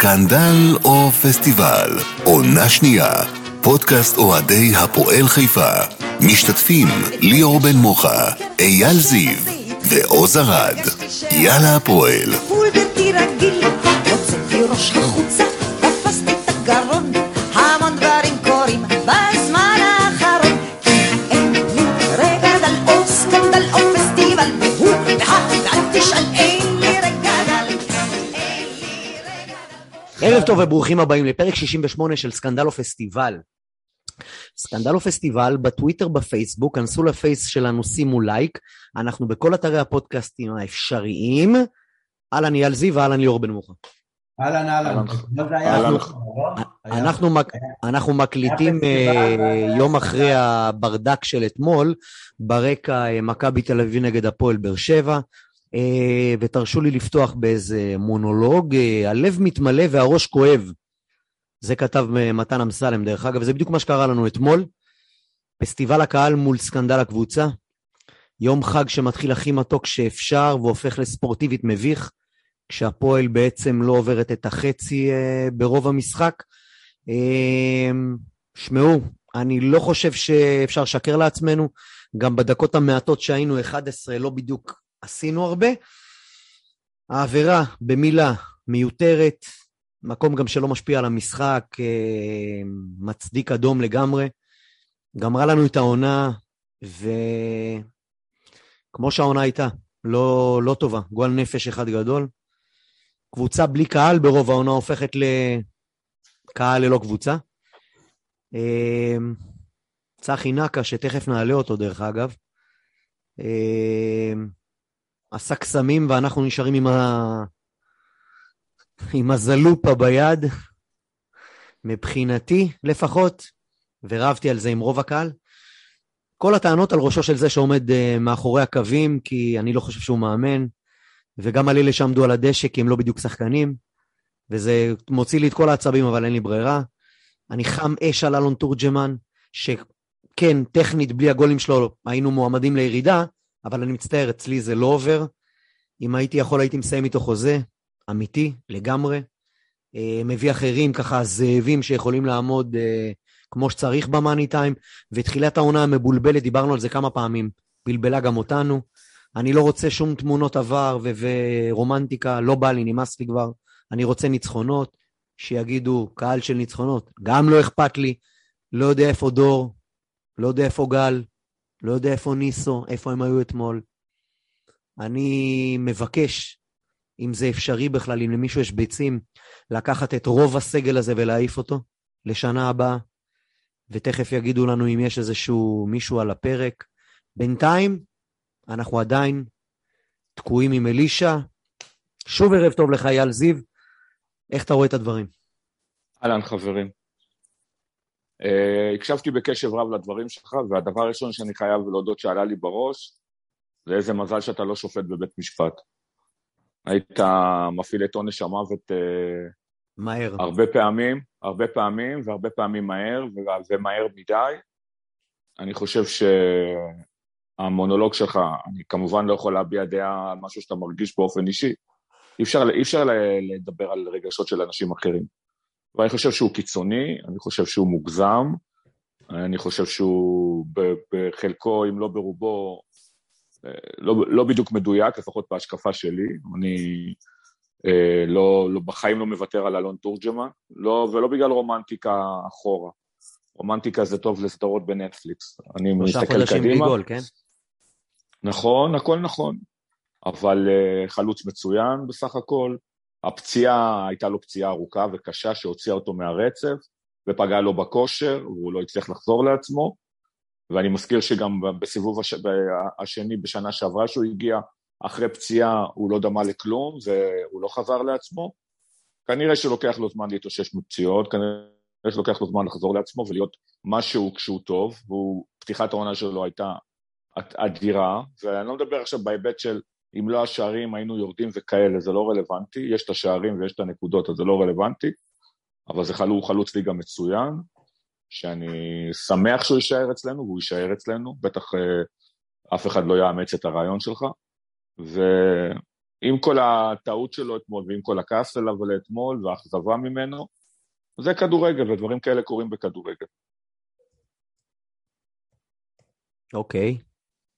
סקנדל או פסטיבל, עונה שנייה, פודקאסט אוהדי הפועל חיפה. משתתפים ליאור בן מוחה, אייל זיו ועוז ארד. יאללה הפועל. ביתי רגיל, ראש החוצה, תפסתי את הגרון, ערב טוב וברוכים הבאים לפרק 68 של סקנדלו פסטיבל. סקנדלו פסטיבל בטוויטר בפייסבוק, כנסו לפייס שלנו, שימו לייק, אנחנו בכל אתרי הפודקאסטים האפשריים. אהלן אייל זיו ואהלן ליאור בן מוחה. אהלן, אהלן. אהלן. נכון? אנחנו, מק... אנחנו מקליטים אה, יום אחרי הברדק של אתמול, ברקע אה, מכבי תל אביב נגד הפועל באר שבע, אה, ותרשו לי לפתוח באיזה מונולוג, אה, הלב מתמלא והראש כואב. זה כתב אה, מתן אמסלם דרך אגב, וזה בדיוק מה שקרה לנו אתמול. פסטיבל הקהל מול סקנדל הקבוצה. יום חג שמתחיל הכי מתוק שאפשר והופך לספורטיבית מביך, כשהפועל בעצם לא עוברת את החצי אה, ברוב המשחק. אה, שמעו, אני לא חושב שאפשר לשקר לעצמנו, גם בדקות המעטות שהיינו 11 לא בדיוק עשינו הרבה. העבירה במילה מיותרת, מקום גם שלא משפיע על המשחק, אה, מצדיק אדום לגמרי. גמרה לנו את העונה, וכמו שהעונה הייתה, לא, לא טובה, גועל נפש אחד גדול. קבוצה בלי קהל ברוב העונה הופכת לקהל ללא קבוצה. אה, צחי נקה, שתכף נעלה אותו דרך אגב, אה, עשה קסמים ואנחנו נשארים עם, ה... עם הזלופה ביד, מבחינתי לפחות, ורבתי על זה עם רוב הקהל. כל הטענות על ראשו של זה שעומד uh, מאחורי הקווים, כי אני לא חושב שהוא מאמן, וגם על אלה שעמדו על הדשא, כי הם לא בדיוק שחקנים, וזה מוציא לי את כל העצבים, אבל אין לי ברירה. אני חם אש על אלון תורג'מן, שכן, טכנית, בלי הגולים שלו היינו מועמדים לירידה, אבל אני מצטער, אצלי זה לא עובר. אם הייתי יכול, הייתי מסיים איתו חוזה, אמיתי, לגמרי. אה, מביא אחרים, ככה, זאבים שיכולים לעמוד אה, כמו שצריך במאני טיים, ותחילת העונה המבולבלת, דיברנו על זה כמה פעמים, בלבלה גם אותנו. אני לא רוצה שום תמונות עבר ו- ורומנטיקה, לא בא לי, נמאס לי כבר. אני רוצה ניצחונות, שיגידו, קהל של ניצחונות. גם לא אכפת לי, לא יודע איפה דור, לא יודע איפה גל, לא יודע איפה ניסו, איפה הם היו אתמול. אני מבקש, אם זה אפשרי בכלל, אם למישהו יש ביצים, לקחת את רוב הסגל הזה ולהעיף אותו לשנה הבאה, ותכף יגידו לנו אם יש איזשהו מישהו על הפרק. בינתיים, אנחנו עדיין תקועים עם אלישע. שוב ערב טוב לך, אייל זיו. איך אתה רואה את הדברים? אהלן חברים. Uh, הקשבתי בקשב רב לדברים שלך, והדבר הראשון שאני חייב להודות שעלה לי בראש, זה איזה מזל שאתה לא שופט בבית משפט. היית מפעיל את עונש המוות uh, מהר. הרבה פעמים, הרבה פעמים, והרבה פעמים מהר, ומהר מדי. אני חושב שהמונולוג שלך, אני כמובן לא יכול להביע דעה על משהו שאתה מרגיש באופן אישי. אי אפשר, אי אפשר לדבר על רגשות של אנשים אחרים. ואני חושב שהוא קיצוני, אני חושב שהוא מוגזם, אני חושב שהוא בחלקו, אם לא ברובו, אה, לא, לא בדיוק מדויק, לפחות בהשקפה שלי. אני אה, לא, לא, בחיים לא מוותר על אלון תורג'מן, לא, ולא בגלל רומנטיקה אחורה. רומנטיקה זה טוב לסדרות בנטפליקס. אני שלושה מסתכל חודשים קדימה. גול, כן? נכון, הכל נכון. אבל uh, חלוץ מצוין בסך הכל. הפציעה הייתה לו פציעה ארוכה וקשה שהוציאה אותו מהרצף, ופגעה לו בכושר, והוא לא הצליח לחזור לעצמו. ואני מזכיר שגם בסיבוב הש... השני בשנה שעברה שהוא הגיע, אחרי פציעה הוא לא דמה לכלום, והוא לא חזר לעצמו. כנראה שלוקח לו זמן להתאושש מפציעות, כנראה שלוקח לו זמן לחזור לעצמו ולהיות משהו כשהוא טוב, ופתיחת העונה שלו הייתה אדירה, ואני לא מדבר עכשיו בהיבט של אם לא השערים היינו יורדים וכאלה, זה לא רלוונטי, יש את השערים ויש את הנקודות, אז זה לא רלוונטי, אבל זה חלוץ, חלוץ ליגה מצוין, שאני שמח שהוא יישאר אצלנו, והוא יישאר אצלנו, בטח אה, אף אחד לא יאמץ את הרעיון שלך, ו... עם כל הטעות שלו אתמול ועם כל הכעס עליו לאתמול והאכזבה ממנו, זה כדורגל, ודברים כאלה קורים בכדורגל. אוקיי.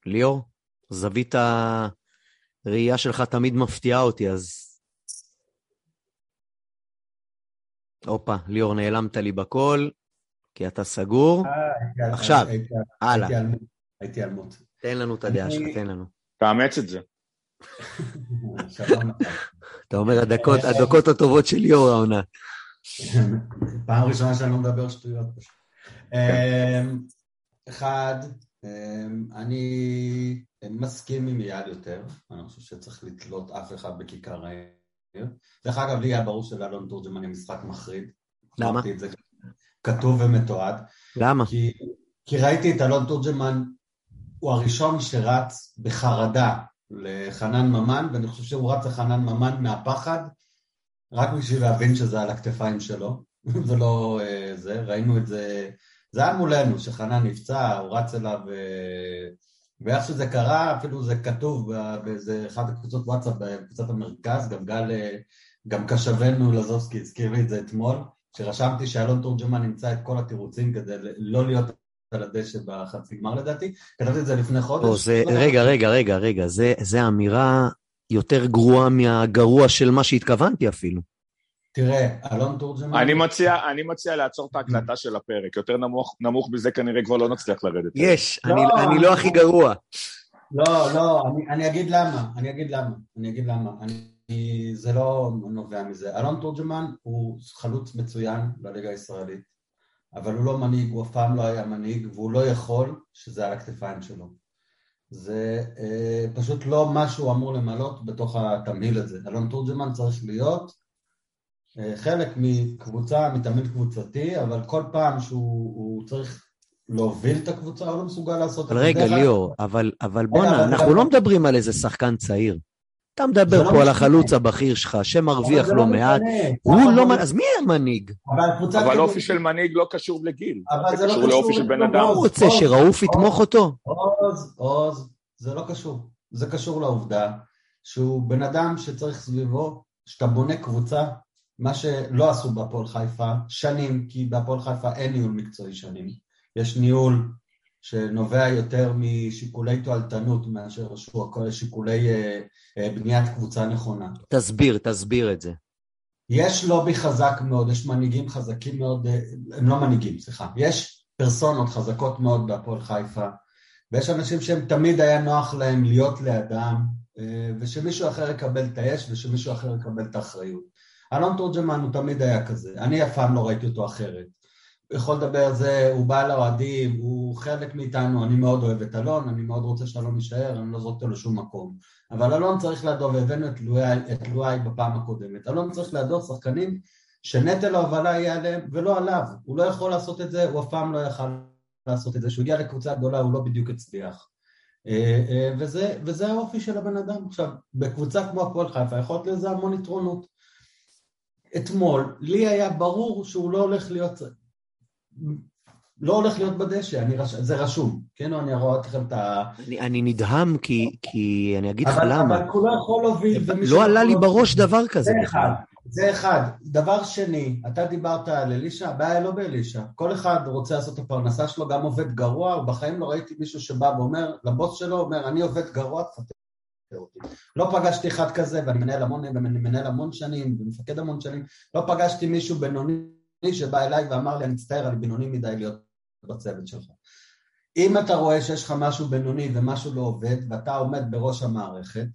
ליאור, זווית הראייה שלך תמיד מפתיעה אותי, אז... הופה, ליאור, נעלמת לי בקול, כי אתה סגור. אה, עכשיו, הלאה. הייתי אלמות. תן לנו את הדעה שלך, תן לנו. תאמץ את זה. אתה אומר, הדקות, הדקות הטובות של ליאור העונה. פעם ראשונה שאני לא מדבר שטויות פשוט. אמ, אחד, אמ, אני מסכים עם אייל יותר, אני חושב שצריך לתלות אף אחד בכיכר העיר. דרך אגב, לי היה ברור שלאלון תורג'מן היא משחק מחריד. למה? כתוב ומתועד. למה? כי, כי ראיתי את אלון תורג'מן, הוא הראשון שרץ בחרדה לחנן ממן, ואני חושב שהוא רץ לחנן ממן מהפחד, רק בשביל להבין שזה על הכתפיים שלו, ולא אה, זה, ראינו את זה, זה היה מולנו, שחנן נפצע, הוא רץ אליו, אה, ואיך שזה קרה, אפילו זה כתוב באיזה אחת הקבוצות וואטסאפ בקבוצת המרכז, גם גל, אה, גם קשבנו לזובסקי הזכיר לי את זה אתמול, שרשמתי שאלון תורג'מן נמצא את כל התירוצים כדי לא להיות על הדשא בחצי גמר לדעתי, כתבתי את זה לפני חודש. או, זה, רגע, רגע, רגע, רגע, זה, זה אמירה יותר גרועה מהגרוע של מה שהתכוונתי אפילו. תראה, אלון תורג'מן... אני מציע, אני מציע לעצור את ההקלטה של הפרק, יותר נמוך, נמוך מזה כנראה כבר לא נצליח לרדת. יש, לא, אני, אני אני- לא הכי גרוע. לא, לא, אני, אני אגיד למה, אני אגיד למה, אני אגיד למה. אני, זה לא נובע מזה. אלון תורג'מן הוא חלוץ מצוין בליגה הישראלית, אבל הוא לא מנהיג, הוא אף פעם לא היה מנהיג, והוא לא יכול שזה על הכתפיים שלו. זה אה, פשוט לא מה שהוא אמור למלות בתוך התמהיל הזה. אלון תורג'מן צריך להיות חלק מקבוצה, מתאמן קבוצתי, אבל כל פעם שהוא הוא צריך להוביל את הקבוצה, הוא לא מסוגל לעשות את אבל זה. רגע, ליאור, אבל, אבל אבל- בואנה, אנחנו לא מדברים על איזה שחקן צעיר. אתה מדבר לא פה על משנה. החלוץ הבכיר שלך, שמרוויח אבל זה לא מעט. הוא אבל- לא... מ- אז מי המנהיג? אבל אבל אופי של מנהיג לא קשור לגיל, אבל זה זה לא קשור לאופי של בן. אדם. הוא רוצה עוז, שראוף יתמוך אותו? עוז, עוז, זה לא קשור. זה קשור לעובדה שהוא בן אדם שצריך סביבו, שאתה בונה קבוצה, מה שלא עשו בהפועל חיפה שנים, כי בהפועל חיפה אין ניהול מקצועי שנים. יש ניהול שנובע יותר משיקולי תועלתנות מאשר שיקולי אה, אה, בניית קבוצה נכונה. תסביר, תסביר את זה. יש לובי חזק מאוד, יש מנהיגים חזקים מאוד, אה, הם לא מנהיגים, סליחה, יש פרסונות חזקות מאוד בהפועל חיפה, ויש אנשים שהם תמיד היה נוח להם להיות לידם, אה, ושמישהו אחר יקבל את האש ושמישהו אחר יקבל את האחריות. אלון תורג'מן הוא תמיד היה כזה, אני אף פעם לא ראיתי אותו אחרת. הוא יכול לדבר על זה, הוא בא לאוהדים, הוא חלק מאיתנו, אני מאוד אוהב את אלון, אני מאוד רוצה שאלון יישאר, אני לא זורק אותו לשום מקום. אבל אלון צריך לידו, והבאנו את לואי, את לואי בפעם הקודמת, אלון צריך לידו שחקנים שנטל ההובלה יהיה עליהם ולא עליו, הוא לא יכול לעשות את זה, הוא אף פעם לא יכל לעשות את זה, כשהוא הגיע לקבוצה גדולה הוא לא בדיוק הצליח. אה, אה, וזה, וזה האופי של הבן אדם. עכשיו, בקבוצה כמו הפועל חיפה יכול להיות לזה המון יתרונות. אתמול, לי היה ברור שהוא לא הולך להיות, לא הולך להיות בדשא, אני רש... זה רשום, כן? אני אראה לכם את ה... אני, אני נדהם כי, כי אני אגיד לך למה. אבל הוא לא יכול להוביל. לא עלה לי. בראש דבר כזה זה בכלל. אחד, זה אחד. דבר שני, אתה דיברת על אלישע, הבעיה לא באלישע. כל אחד רוצה לעשות את הפרנסה שלו, גם עובד גרוע, ובחיים לא ראיתי מישהו שבא ואומר, לבוס שלו, אומר, אני עובד גרוע, תפטר. לא פגשתי אחד כזה, ואני מנהל המון, מנהל המון שנים, ומפקד המון שנים, לא פגשתי מישהו בינוני שבא אליי ואמר לי, אני מצטער, אני בינוני מדי להיות בצוות שלך. אם אתה רואה שיש לך משהו בינוני ומשהו לא עובד, ואתה עומד בראש המערכת,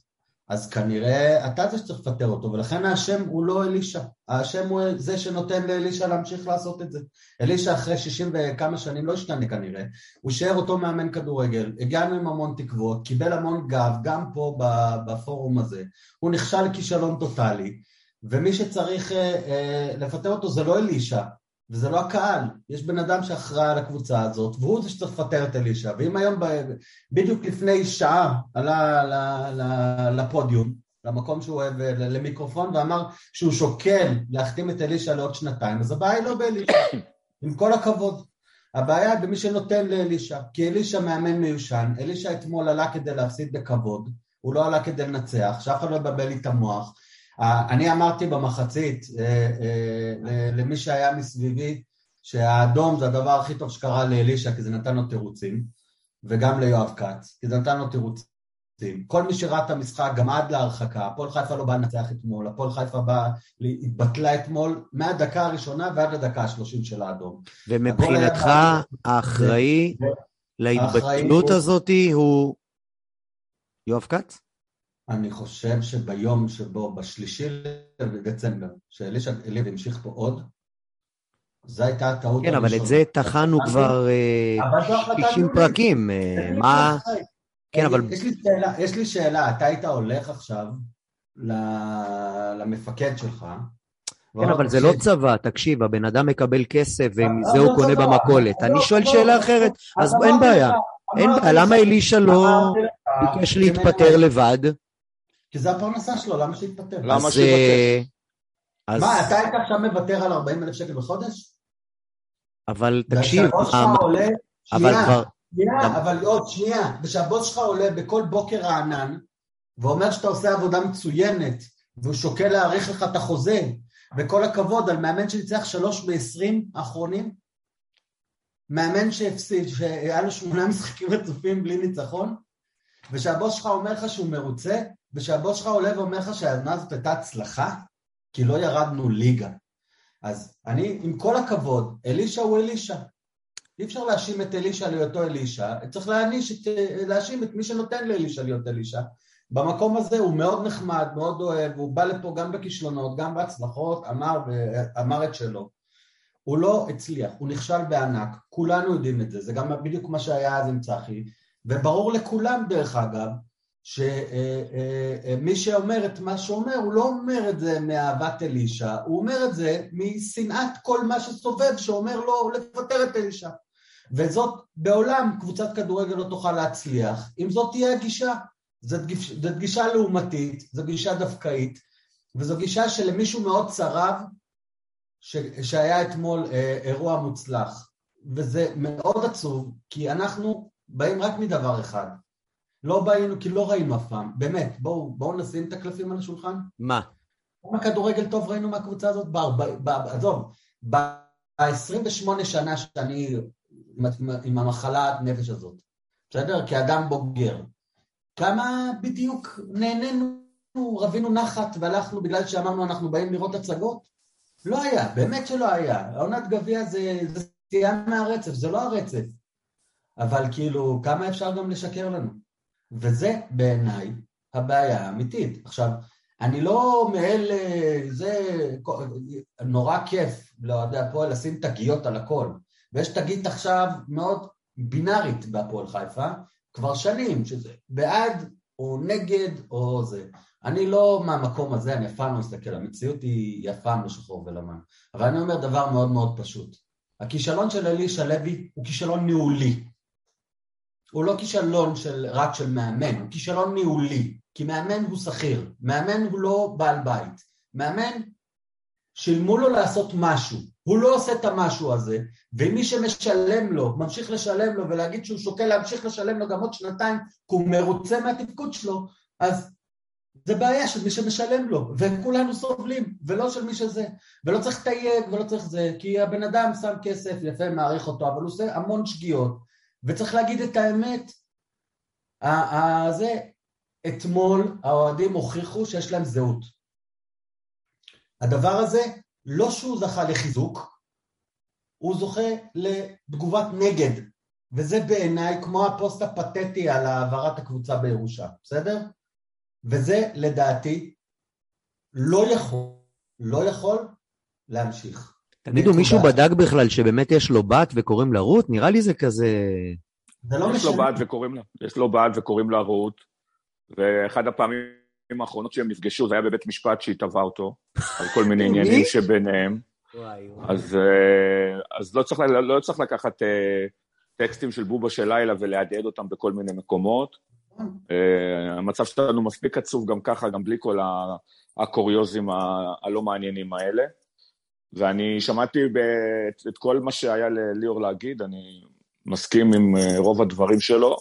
אז כנראה אתה זה שצריך לפטר אותו, ולכן האשם הוא לא אלישע, האשם הוא זה שנותן לאלישע להמשיך לעשות את זה. אלישע אחרי 60 וכמה שנים לא השתנה כנראה, הוא יישאר אותו מאמן כדורגל, הגענו עם המון תקוות, קיבל המון גב, גם פה בפורום הזה, הוא נכשל כישלון טוטאלי, ומי שצריך אה, אה, לפטר אותו זה לא אלישע, וזה לא הקהל, יש בן אדם שאחראי על הקבוצה הזאת, והוא זה שצריך לפטר את אלישע, ואם היום ב... בדיוק לפני שעה עלה ל- ל- לפודיום, למקום שהוא אוהב, למיקרופון, ואמר שהוא שוקל להחתים את אלישע לעוד שנתיים, אז הבעיה היא לא באלישע, עם כל הכבוד. הבעיה היא במי שנותן לאלישע, כי אלישע מאמן מיושן, אלישע אתמול עלה כדי להפסיד בכבוד, הוא לא עלה כדי לנצח, שאף אחד לא יבלבל לי את המוח. אני אמרתי במחצית אה, אה, למי שהיה מסביבי, שהאדום זה הדבר הכי טוב שקרה לאלישע, כי זה נתן לו תירוצים, וגם ליואב כץ, כי זה נתן לו תירוצים. כל מי שראה את המשחק, גם עד להרחקה, הפועל חיפה לא באה לנצח אתמול, הפועל חיפה באה, התבטלה אתמול מהדקה הראשונה ועד לדקה השלושים של האדום. ומבחינתך, האחראי להתבטלות הזאת הוא יואב כץ? אני חושב שביום שבו, בשלישי לדצמבר, שאלישע אליב המשיך פה עוד, זו הייתה הטעות כן, אבל הראשונה. את זה טחנו כבר אה, אבל זו החלטה 60 ניהולית. פרקים. אה, מה... כן, אבל- יש לי שאלה, יש לי שאלה, אתה היית הולך עכשיו למפקד שלך, כן, אבל זה לא צבא, תקשיב, הבן אדם מקבל כסף ומזה אבל הוא לא קונה צבא, במכולת. אני לא שואל שאלה אחרת, אז אין בעיה. אין בעיה, למה אלישע לא ביקש להתפטר לבד? כי זה הפרנסה שלו, למה שיתפטר? למה שיוותר? אה, אז... מה, אתה היית עכשיו מוותר על 40 אלף שקל בחודש? אבל תקשיב, והשבוס שלך עולה, אבל שנייה, כבר... שנייה, אבל עוד שנייה, ושהבוס שלך עולה בכל בוקר רענן, ואומר שאתה עושה עבודה מצוינת, והוא שוקל להאריך לך את החוזה, וכל הכבוד על מאמן שניצח שלוש מ-20 האחרונים, מאמן שהפסיד, שהיה לו שמונה משחקים רצופים בלי ניצחון, ושהבוס שלך אומר לך שהוא מרוצה, ושהבוס שלך עולה ואומר לך שהעונה הזאת הייתה הצלחה, כי לא ירדנו ליגה. אז אני, עם כל הכבוד, אלישע הוא אלישע. אי אפשר להאשים את אלישע להיותו אלישע, צריך להעניש להאשים את מי שנותן לאלישע להיות אלישע. במקום הזה הוא מאוד נחמד, מאוד אוהב, הוא בא לפה גם בכישלונות, גם בהצלחות, אמר, אמר את שלו. הוא לא הצליח, הוא נכשל בענק, כולנו יודעים את זה, זה גם בדיוק מה שהיה אז עם צחי, וברור לכולם דרך אגב, שמי שאומר את מה שאומר, הוא לא אומר את זה מאהבת אלישע, הוא אומר את זה משנאת כל מה שסובב שאומר לו לפטר את אלישע. וזאת בעולם קבוצת כדורגל לא תוכל להצליח, אם זאת תהיה הגישה. זאת גיש, זאת גישה לעומתית, זו גישה דווקאית, וזו גישה שלמישהו מאוד צרב ש, שהיה אתמול אה, אירוע מוצלח. וזה מאוד עצוב, כי אנחנו באים רק מדבר אחד. לא באינו, כי לא ראינו אף פעם. באמת, בואו בוא נשים את הקלפים על השולחן. מה? כמה כדורגל טוב ראינו מהקבוצה הזאת? עזוב, ב-28 שנה שאני עם, עם המחלת נפש הזאת, בסדר? כאדם בוגר. כמה בדיוק נהנינו, רבינו נחת והלכנו בגלל שאמרנו אנחנו באים לראות הצגות? לא היה, באמת שלא היה. העונת גביע זה סטייה מהרצף, זה לא הרצף. אבל כאילו, כמה אפשר גם לשקר לנו? וזה בעיניי הבעיה האמיתית. עכשיו, אני לא מאלה, זה נורא כיף לאוהדי הפועל לשים תגיות על הכל. ויש תגית עכשיו מאוד בינארית בהפועל חיפה, כבר שנים, שזה בעד או נגד או זה. אני לא מהמקום הזה, אני אף פעם לא מסתכל, המציאות היא אף פעם לא ולבן. אבל אני אומר דבר מאוד מאוד פשוט. הכישלון של אלישע לוי הוא כישלון ניהולי. הוא לא כישלון של, רק של מאמן, הוא כישלון ניהולי. כי מאמן הוא שכיר, מאמן הוא לא בעל בית. מאמן, שילמו לו לעשות משהו, הוא לא עושה את המשהו הזה, ומי שמשלם לו, ממשיך לשלם לו ולהגיד שהוא שוקל להמשיך לשלם לו גם עוד שנתיים, כי הוא מרוצה מהתפקוד שלו, אז זה בעיה של מי שמשלם לו, וכולנו סובלים, ולא של מי שזה, ולא צריך לתייג ולא צריך זה, כי הבן אדם שם כסף, יפה, מעריך אותו, אבל הוא עושה המון שגיאות, וצריך להגיד את האמת, זה, אתמול האוהדים הוכיחו שיש להם זהות. הדבר הזה, לא שהוא זכה לחיזוק, הוא זוכה לתגובת נגד, וזה בעיניי כמו הפוסט הפתטי על העברת הקבוצה בירושה, בסדר? וזה לדעתי לא יכול, לא יכול להמשיך. תגידו, מישהו בדק בכלל שבאמת יש לו בת וקוראים לה רות? נראה לי זה כזה... זה לא יש לו משנה. יש לו בת וקוראים לה רות, ואחד הפעמים האחרונות שהם נפגשו, זה היה בבית משפט שהיא תבעה אותו, על כל מיני מי? עניינים שביניהם. וואי, וואי. אז, אה, אז לא, צריך, לא צריך לקחת אה, טקסטים של בובה של לילה ולהדהד אותם בכל מיני מקומות. אה, המצב שלנו מספיק עצוב גם ככה, גם בלי כל הקוריוזים הלא מעניינים האלה. ואני שמעתי ב- את כל מה שהיה לליאור להגיד, אני מסכים עם אה, רוב הדברים שלו,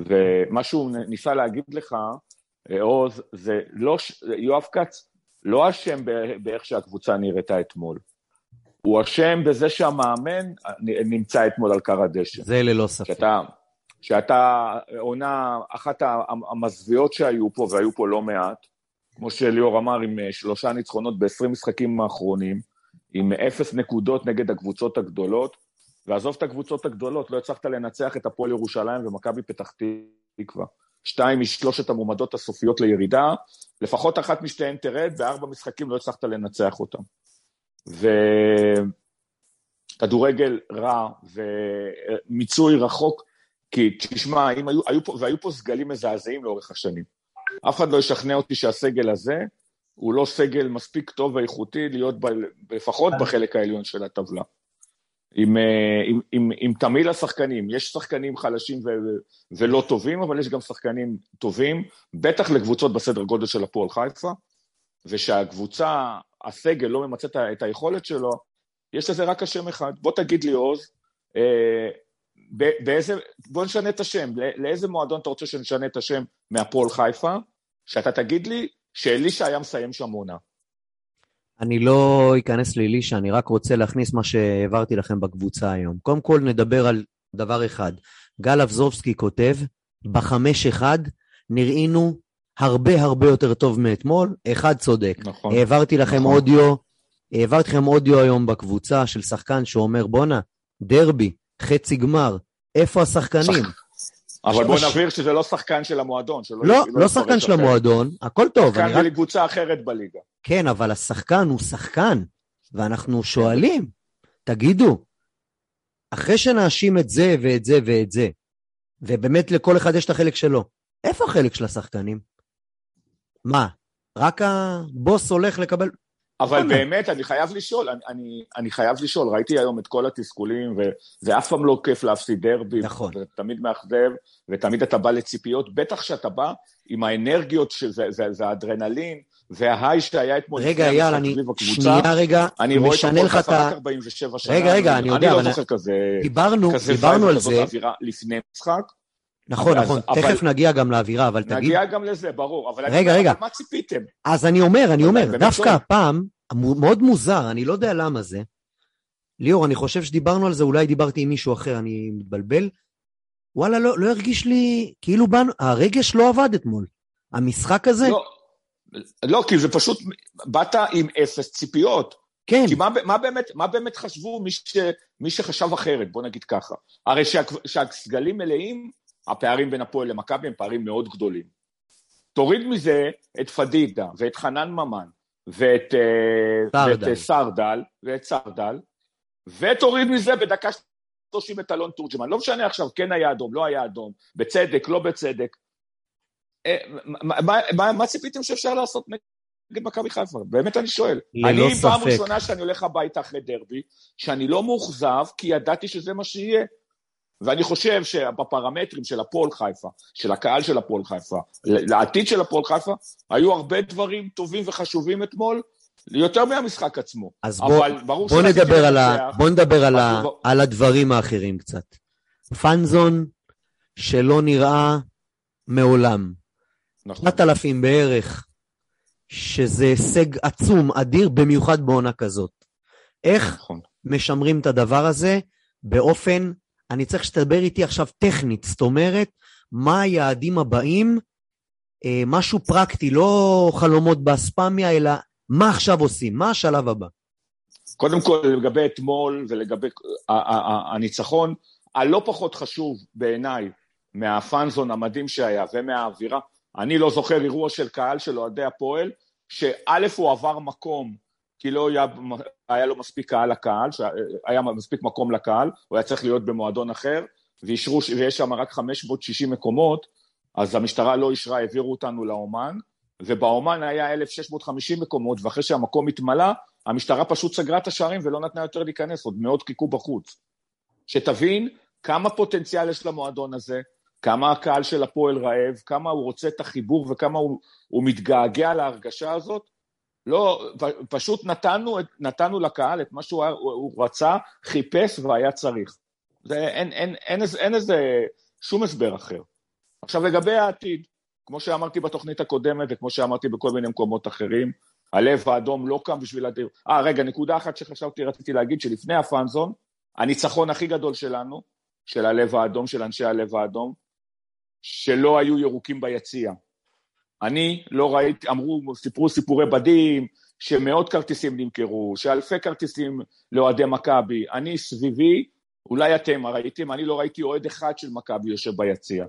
ומה שהוא ניסה להגיד לך, אה, עוז, זה לא, יואב כץ לא אשם באיך שהקבוצה נראתה אתמול. הוא אשם בזה שהמאמן נ- נמצא אתמול על כר הדשא. זה ללא ספק. שאתה, שאתה עונה, אחת המזוויעות שהיו פה, והיו פה לא מעט, כמו שליאור אמר, עם אה, שלושה ניצחונות ב-20 משחקים האחרונים, עם אפס נקודות נגד הקבוצות הגדולות, ועזוב את הקבוצות הגדולות, לא הצלחת לנצח את הפועל ירושלים ומכבי פתח תקווה. שתיים משלושת המועמדות הסופיות לירידה, לפחות אחת משתיהן תרד, בארבע משחקים לא הצלחת לנצח אותם. וכדורגל רע ומיצוי רחוק, כי תשמע, היו, היו פה, והיו פה סגלים מזעזעים לאורך השנים. אף אחד לא ישכנע אותי שהסגל הזה הוא לא סגל מספיק טוב ואיכותי להיות ב, לפחות בחלק העליון של הטבלה. עם, אה, עם, עם, עם תמהיל השחקנים, יש שחקנים חלשים ו, ולא טובים, אבל יש גם שחקנים טובים, בטח לקבוצות בסדר גודל של הפועל חיפה, ושהקבוצה, הסגל לא ממצה את היכולת שלו, יש לזה רק השם אחד. בוא תגיד לי, עוז, אה, באיזה, בוא נשנה את השם, לא- לאיזה מועדון אתה רוצה שנשנה את השם מהפועל חיפה, שאתה תגיד לי שאלישע היה מסיים שם עונה. אני לא אכנס לאלישע, אני רק רוצה להכניס מה שהעברתי לכם בקבוצה היום. קודם כל נדבר על דבר אחד. גל אבזובסקי כותב, בחמש אחד נראינו הרבה הרבה יותר טוב מאתמול, אחד צודק. נכון. העברתי לכם נכון. אודיו, העברתי לכם אודיו היום בקבוצה של שחקן שאומר, בואנה, דרבי, חצי גמר, איפה השחקנים? אבל בוא נבהיר שזה לא שחקן של המועדון. שלא- לא, לא יתפרש שחקן של. המועדון, הכל טוב, אני שחקן רק... מקבוצה אחרת בליגה. כן, אבל השחקן הוא שחקן, ואנחנו שואלים, תגידו, אחרי שנאשים את זה ואת זה ואת זה, ובאמת לכל אחד יש את החלק שלו, איפה החלק של השחקנים? מה, רק הבוס הולך לקבל... אבל נכון. באמת, אני חייב לשאול, אני, אני, אני חייב לשאול, ראיתי היום את כל התסכולים, וזה אף פעם לא כיף להפסיד דרבי, נכון. זה תמיד מאכזב, ותמיד אתה בא לציפיות, בטח שאתה בא עם האנרגיות, שזה, זה, זה האדרנלין, וההיי שהיה אתמול רגע, אייל, אני שנייה רגע, אני את משנה לך את ה... רק 47 שנה, רגע, רגע, אני יודע, אני לא זוכר כזה, דיברנו, כזה דיברנו על זה, אווירה לפני משחק, נכון, אז- נכון, אבל- תכף נגיע גם לאווירה, אבל תגיד, נגיע גם לזה, ברור, אבל רגע, רגע. אבל מה ציפיתם? אז אני אומר, אני אבל אומר, דווקא. הפעם, מאוד מוזר, אני לא יודע למה זה. ליאור, אני חושב שדיברנו על זה, אולי דיברתי עם מישהו אחר, אני מתבלבל. וואלה, לא, לא הרגיש לי, כאילו באנו, הרגש לא עבד אתמול. המשחק הזה, לא, לא, כי זה פשוט, באת עם אפס ציפיות. כן, כי מה, מה, באמת, מה באמת חשבו מי, ש, מי שחשב אחרת, בוא נגיד ככה. הרי שה, שהסגלים מלאים, הפערים בין הפועל למכבי הם פערים מאוד גדולים. תוריד מזה את פדידה ואת חנן ממן ואת, אה, סרדל. אה, סרדל ואת סרדל, ותוריד מזה בדקה 30 את אלון תורג'מן. לא משנה עכשיו, כן היה אדום, לא היה אדום, בצדק, לא בצדק. אה, מה, מה, מה, מה ציפיתם שאפשר לעשות נגד מכבי חיפה? באמת אני שואל. ללא אני פעם ספק. ראשונה שאני הולך הביתה אחרי דרבי, שאני לא מאוכזב, כי ידעתי שזה מה שיהיה. ואני חושב שבפרמטרים של הפועל חיפה, של הקהל של הפועל חיפה, לעתיד של הפועל חיפה, היו הרבה דברים טובים וחשובים אתמול, יותר מהמשחק עצמו. אז בוא, בוא שרציתי נדבר, על ה. בוא נדבר על, ה, על הדברים האחרים קצת. פאנזון שלא נראה מעולם. נכון. 9,000 בערך, שזה הישג עצום, אדיר, במיוחד בעונה כזאת. איך נכון. משמרים את הדבר הזה באופן, אני צריך שתדבר איתי עכשיו טכנית, זאת אומרת, מה היעדים הבאים, אה, משהו פרקטי, לא חלומות באספמיה, אלא מה עכשיו עושים, מה השלב הבא. קודם כל, לגבי אתמול ולגבי הניצחון, הלא פחות חשוב בעיניי מהפאנזון המדהים שהיה ומהאווירה, אני לא זוכר אירוע של קהל של אוהדי הפועל, שא' הוא עבר מקום, כי לא היה, היה לו מספיק קהל לקהל, היה מספיק מקום לקהל, הוא היה צריך להיות במועדון אחר, ואישרו, ויש שם רק 560 מקומות, אז המשטרה לא אישרה, העבירו אותנו לאומן, ובאומן היה 1,650 מקומות, ואחרי שהמקום התמלא, המשטרה פשוט סגרה את השערים ולא נתנה יותר להיכנס, עוד מאות חיכו בחוץ. שתבין כמה פוטנציאל יש למועדון הזה, כמה הקהל של הפועל רעב, כמה הוא רוצה את החיבור וכמה הוא, הוא מתגעגע להרגשה הזאת. לא, פשוט נתנו, נתנו לקהל את מה שהוא הוא רצה, חיפש והיה צריך. זה, אין, אין, אין, אין, אין איזה שום הסבר אחר. עכשיו לגבי העתיד, כמו שאמרתי בתוכנית הקודמת וכמו שאמרתי בכל מיני מקומות אחרים, הלב האדום לא קם בשביל הדיר... אה, רגע, נקודה אחת שחשבתי, רציתי להגיד, שלפני הפאנזון, הניצחון הכי גדול שלנו, של הלב האדום, של אנשי הלב האדום, שלא היו ירוקים ביציע. אני לא ראיתי, אמרו, סיפרו סיפורי בדים, שמאות כרטיסים נמכרו, שאלפי כרטיסים לאוהדי מכבי. אני סביבי, אולי אתם ראיתם, אני לא ראיתי אוהד אחד של מכבי יושב ביציע.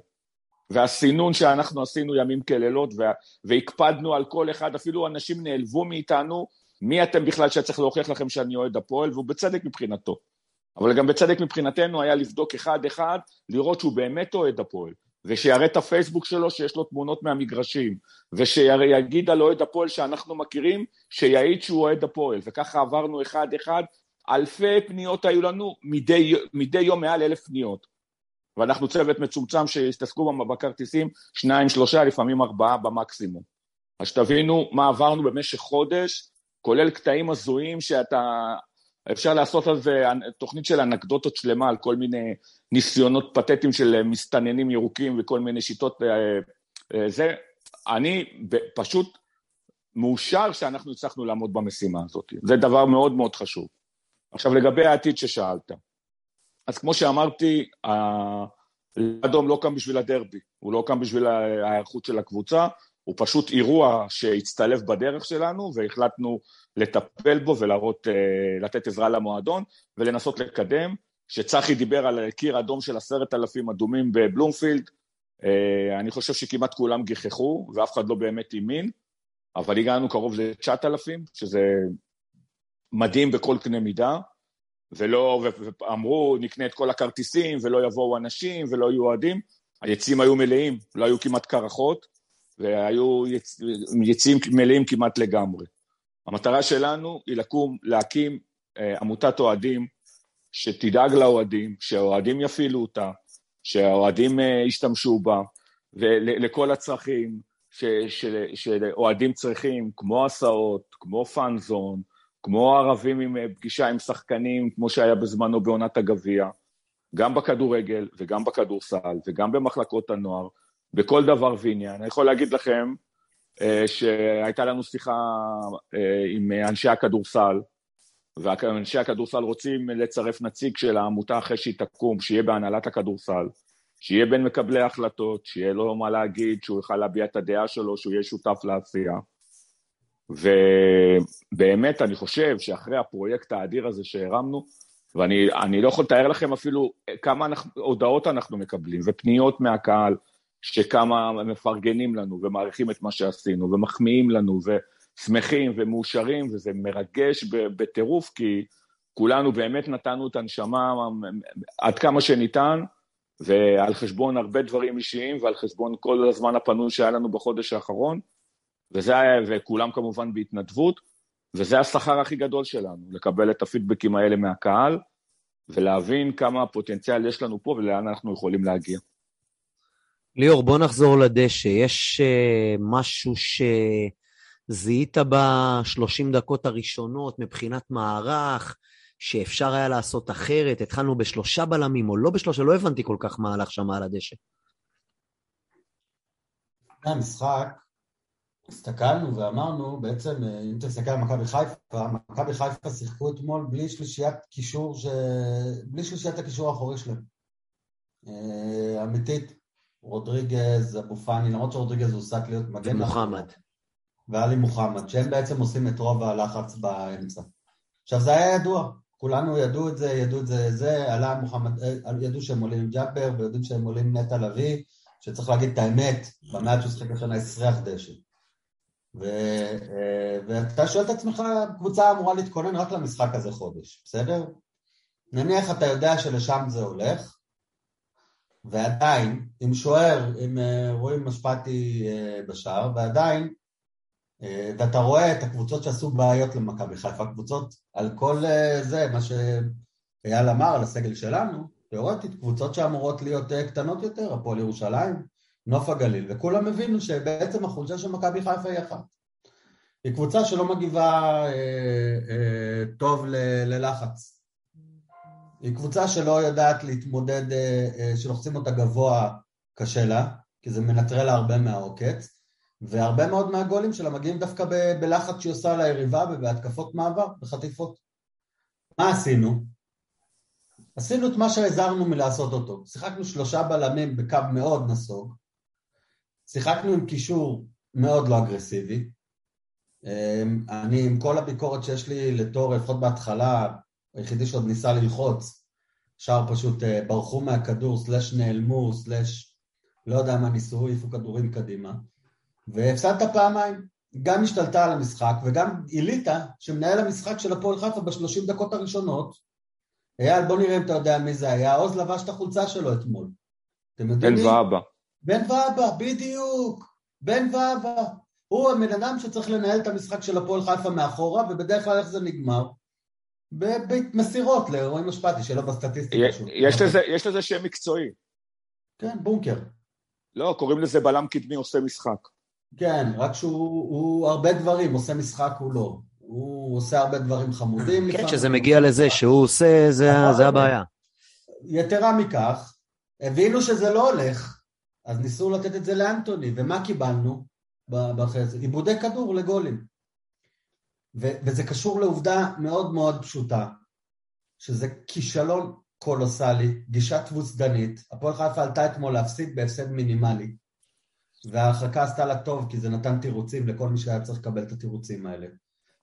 והסינון שאנחנו עשינו ימים כלילות, והקפדנו על כל אחד, אפילו אנשים נעלבו מאיתנו, מי אתם בכלל שצריך להוכיח לכם שאני אוהד הפועל, והוא בצדק מבחינתו. אבל גם בצדק מבחינתנו היה לבדוק אחד-אחד, לראות שהוא באמת אוהד הפועל, ושיראה את הפייסבוק שלו שיש לו תמונות מהמגרשים, ושיגיד על אוהד הפועל שאנחנו מכירים, שיעיד שהוא אוהד הפועל, וככה עברנו אחד-אחד, אלפי פניות היו לנו, מדי, מדי יום מעל אלף פניות. ואנחנו צוות מצומצם שהסתסקו בכרטיסים, שניים, שלושה, לפעמים ארבעה במקסימום. אז שתבינו מה עברנו במשך חודש, כולל קטעים הזויים שאתה... אפשר לעשות על זה תוכנית של אנקדוטות שלמה על כל מיני ניסיונות פתטיים של מסתננים ירוקים וכל מיני שיטות. אה, אה, זה, אני פשוט מאושר שאנחנו הצלחנו לעמוד במשימה הזאת. זה דבר מאוד מאוד חשוב. עכשיו, לגבי העתיד ששאלת. אז כמו שאמרתי, האדום לא קם בשביל הדרבי, הוא לא קם בשביל ההיערכות של הקבוצה, הוא פשוט אירוע שהצטלב בדרך שלנו והחלטנו לטפל בו ולהראות, אה, לתת עזרה למועדון ולנסות לקדם. שצחי דיבר על קיר אדום של עשרת אלפים אדומים בבלומפילד, אה, אני חושב שכמעט כולם גיחכו ואף אחד לא באמת האמין, אבל הגענו קרוב ל-9,000, שזה מדהים בכל קנה מידה. ולא, ואמרו, נקנה את כל הכרטיסים, ולא יבואו אנשים, ולא יהיו אוהדים. היציעים היו מלאים, לא היו כמעט קרחות, והיו יצ... יציעים מלאים כמעט לגמרי. המטרה שלנו היא לקום, להקים אה, עמותת אוהדים שתדאג לאוהדים, שהאוהדים יפעילו אותה, שהאוהדים אה, ישתמשו בה, ולכל הצרכים שאוהדים צריכים, כמו הסעות, כמו פאנזון, כמו ערבים עם אה, פגישה עם שחקנים, כמו שהיה בזמנו בעונת הגביע, גם בכדורגל וגם בכדורסל וגם במחלקות הנוער, בכל דבר ועניין. אני יכול להגיד לכם שהייתה לנו שיחה אה, עם אנשי הכדורסל, ואנשי הכדורסל רוצים לצרף נציג של העמותה אחרי שהיא תקום, שיהיה בהנהלת הכדורסל, שיהיה בין מקבלי ההחלטות, שיהיה לו מה להגיד, שהוא יוכל להביע את הדעה שלו, שהוא יהיה שותף לעשייה. ובאמת, אני חושב שאחרי הפרויקט האדיר הזה שהרמנו, ואני לא יכול לתאר לכם אפילו כמה אנחנו, הודעות אנחנו מקבלים, ופניות מהקהל, שכמה מפרגנים לנו, ומעריכים את מה שעשינו, ומחמיאים לנו, ושמחים ומאושרים, וזה מרגש בטירוף, כי כולנו באמת נתנו את הנשמה עד כמה שניתן, ועל חשבון הרבה דברים אישיים, ועל חשבון כל הזמן הפנוי שהיה לנו בחודש האחרון. וזה, וכולם כמובן בהתנדבות, וזה השכר הכי גדול שלנו, לקבל את הפידבקים האלה מהקהל, ולהבין כמה פוטנציאל יש לנו פה ולאן אנחנו יכולים להגיע. ליאור, בוא נחזור לדשא. יש uh, משהו שזיהית בשלושים דקות הראשונות מבחינת מערך, שאפשר היה לעשות אחרת? התחלנו בשלושה בלמים או לא בשלושה? לא הבנתי כל כך מה הלך שם על הדשא. המשחק, הסתכלנו ואמרנו, בעצם, אה, אם תסתכל על מכבי חיפה, מכבי חיפה שיחקו אתמול בלי שלישיית קישור, ש... בלי שלישיית הקישור האחורי שלהם. אה, אמיתית, רודריגז, אבו פאני, למרות שרודריגז הוסק להיות מגן. ומוחמד. ואלי מוחמד, שהם בעצם עושים את רוב הלחץ באמצע. עכשיו, זה היה ידוע, כולנו ידעו את זה, ידעו את זה, זה, עלה מוחמד, אה, ידעו שהם עולים עם ג'אבר, ויודעים שהם עולים נטע לביא, שצריך להגיד את האמת, במעט שהוא שיחק השנה הסריח דשא. ו, אה, ואתה שואל את עצמך, קבוצה אמורה להתכונן רק למשחק הזה חודש, בסדר? נניח אתה יודע שלשם זה הולך, ועדיין, עם שוער, עם אה, רואים משפטי אה, בשער, ועדיין, ואתה רואה את הקבוצות שעשו בעיות למכבי חיפה, קבוצות על כל זה, מה שאייל אמר על הסגל שלנו, תיאורטית, קבוצות שאמורות להיות קטנות יותר, הפועל ירושלים, נוף הגליל, וכולם הבינו שבעצם החולשה של מכבי חיפה היא אחת. היא קבוצה שלא מגיבה אה, אה, טוב ל, ללחץ. היא קבוצה שלא יודעת להתמודד, אה, אה, שלוחצים אותה גבוה, קשה לה, כי זה מנטרל לה הרבה מהעוקץ, והרבה מאוד מהגולים שלה מגיעים דווקא ב- בלחץ שהיא עושה ליריבה ובהתקפות מעבר, בחטיפות. מה עשינו? עשינו את מה שהזהרנו מלעשות אותו. שיחקנו שלושה בלמים בקו מאוד נסוג, שיחקנו עם קישור מאוד לא אגרסיבי. אמ, אני, עם כל הביקורת שיש לי לתור, לפחות בהתחלה, היחידי שעוד ניסה ללחוץ, שאר פשוט אה, ברחו מהכדור, סלאש נעלמו, סלאש לא יודע מה ניסו, העיפו כדורים קדימה. והפסדת פעמיים. גם השתלטה על המשחק וגם גילית שמנהל המשחק של הפועל חיפה בשלושים דקות הראשונות, אייל, בוא נראה אם אתה יודע מי זה היה, עוז לבש את החולצה שלו אתמול. אתם יודעים בן? ואבא. בן ואבא, בדיוק. בן ואבא. הוא הבן אדם שצריך לנהל את המשחק של הפועל חיפה מאחורה, ובדרך כלל איך זה נגמר? במסירות לרועי משפטי, שלא בסטטיסטיקה. יש לזה- יש לזה שם מקצועי. כן, בונקר. לא, קוראים לזה בלם קדמי עושה משחק. כן, רק שהוא הוא הרבה דברים, עושה משחק הוא לא. הוא עושה הרבה דברים חמודים. כן. שזה מגיע לזה שהוא עושה, זה הבעיה. יתרה מכך, הבינו שזה לא הולך, אז ניסו לתת את זה לאנטוני, ומה קיבלנו אחרי זה? עיבודי כדור לגולים. ו- וזה קשור לעובדה מאוד מאוד פשוטה, שזה כישלון קולוסלי, גישה תבוסדנית. הפועל חיפה עלתה אתמול להפסיד בהפסד מינימלי, וההרחקה עשתה לה טוב, כי זה נתן תירוצים לכל מי שהיה צריך לקבל את התירוצים האלה.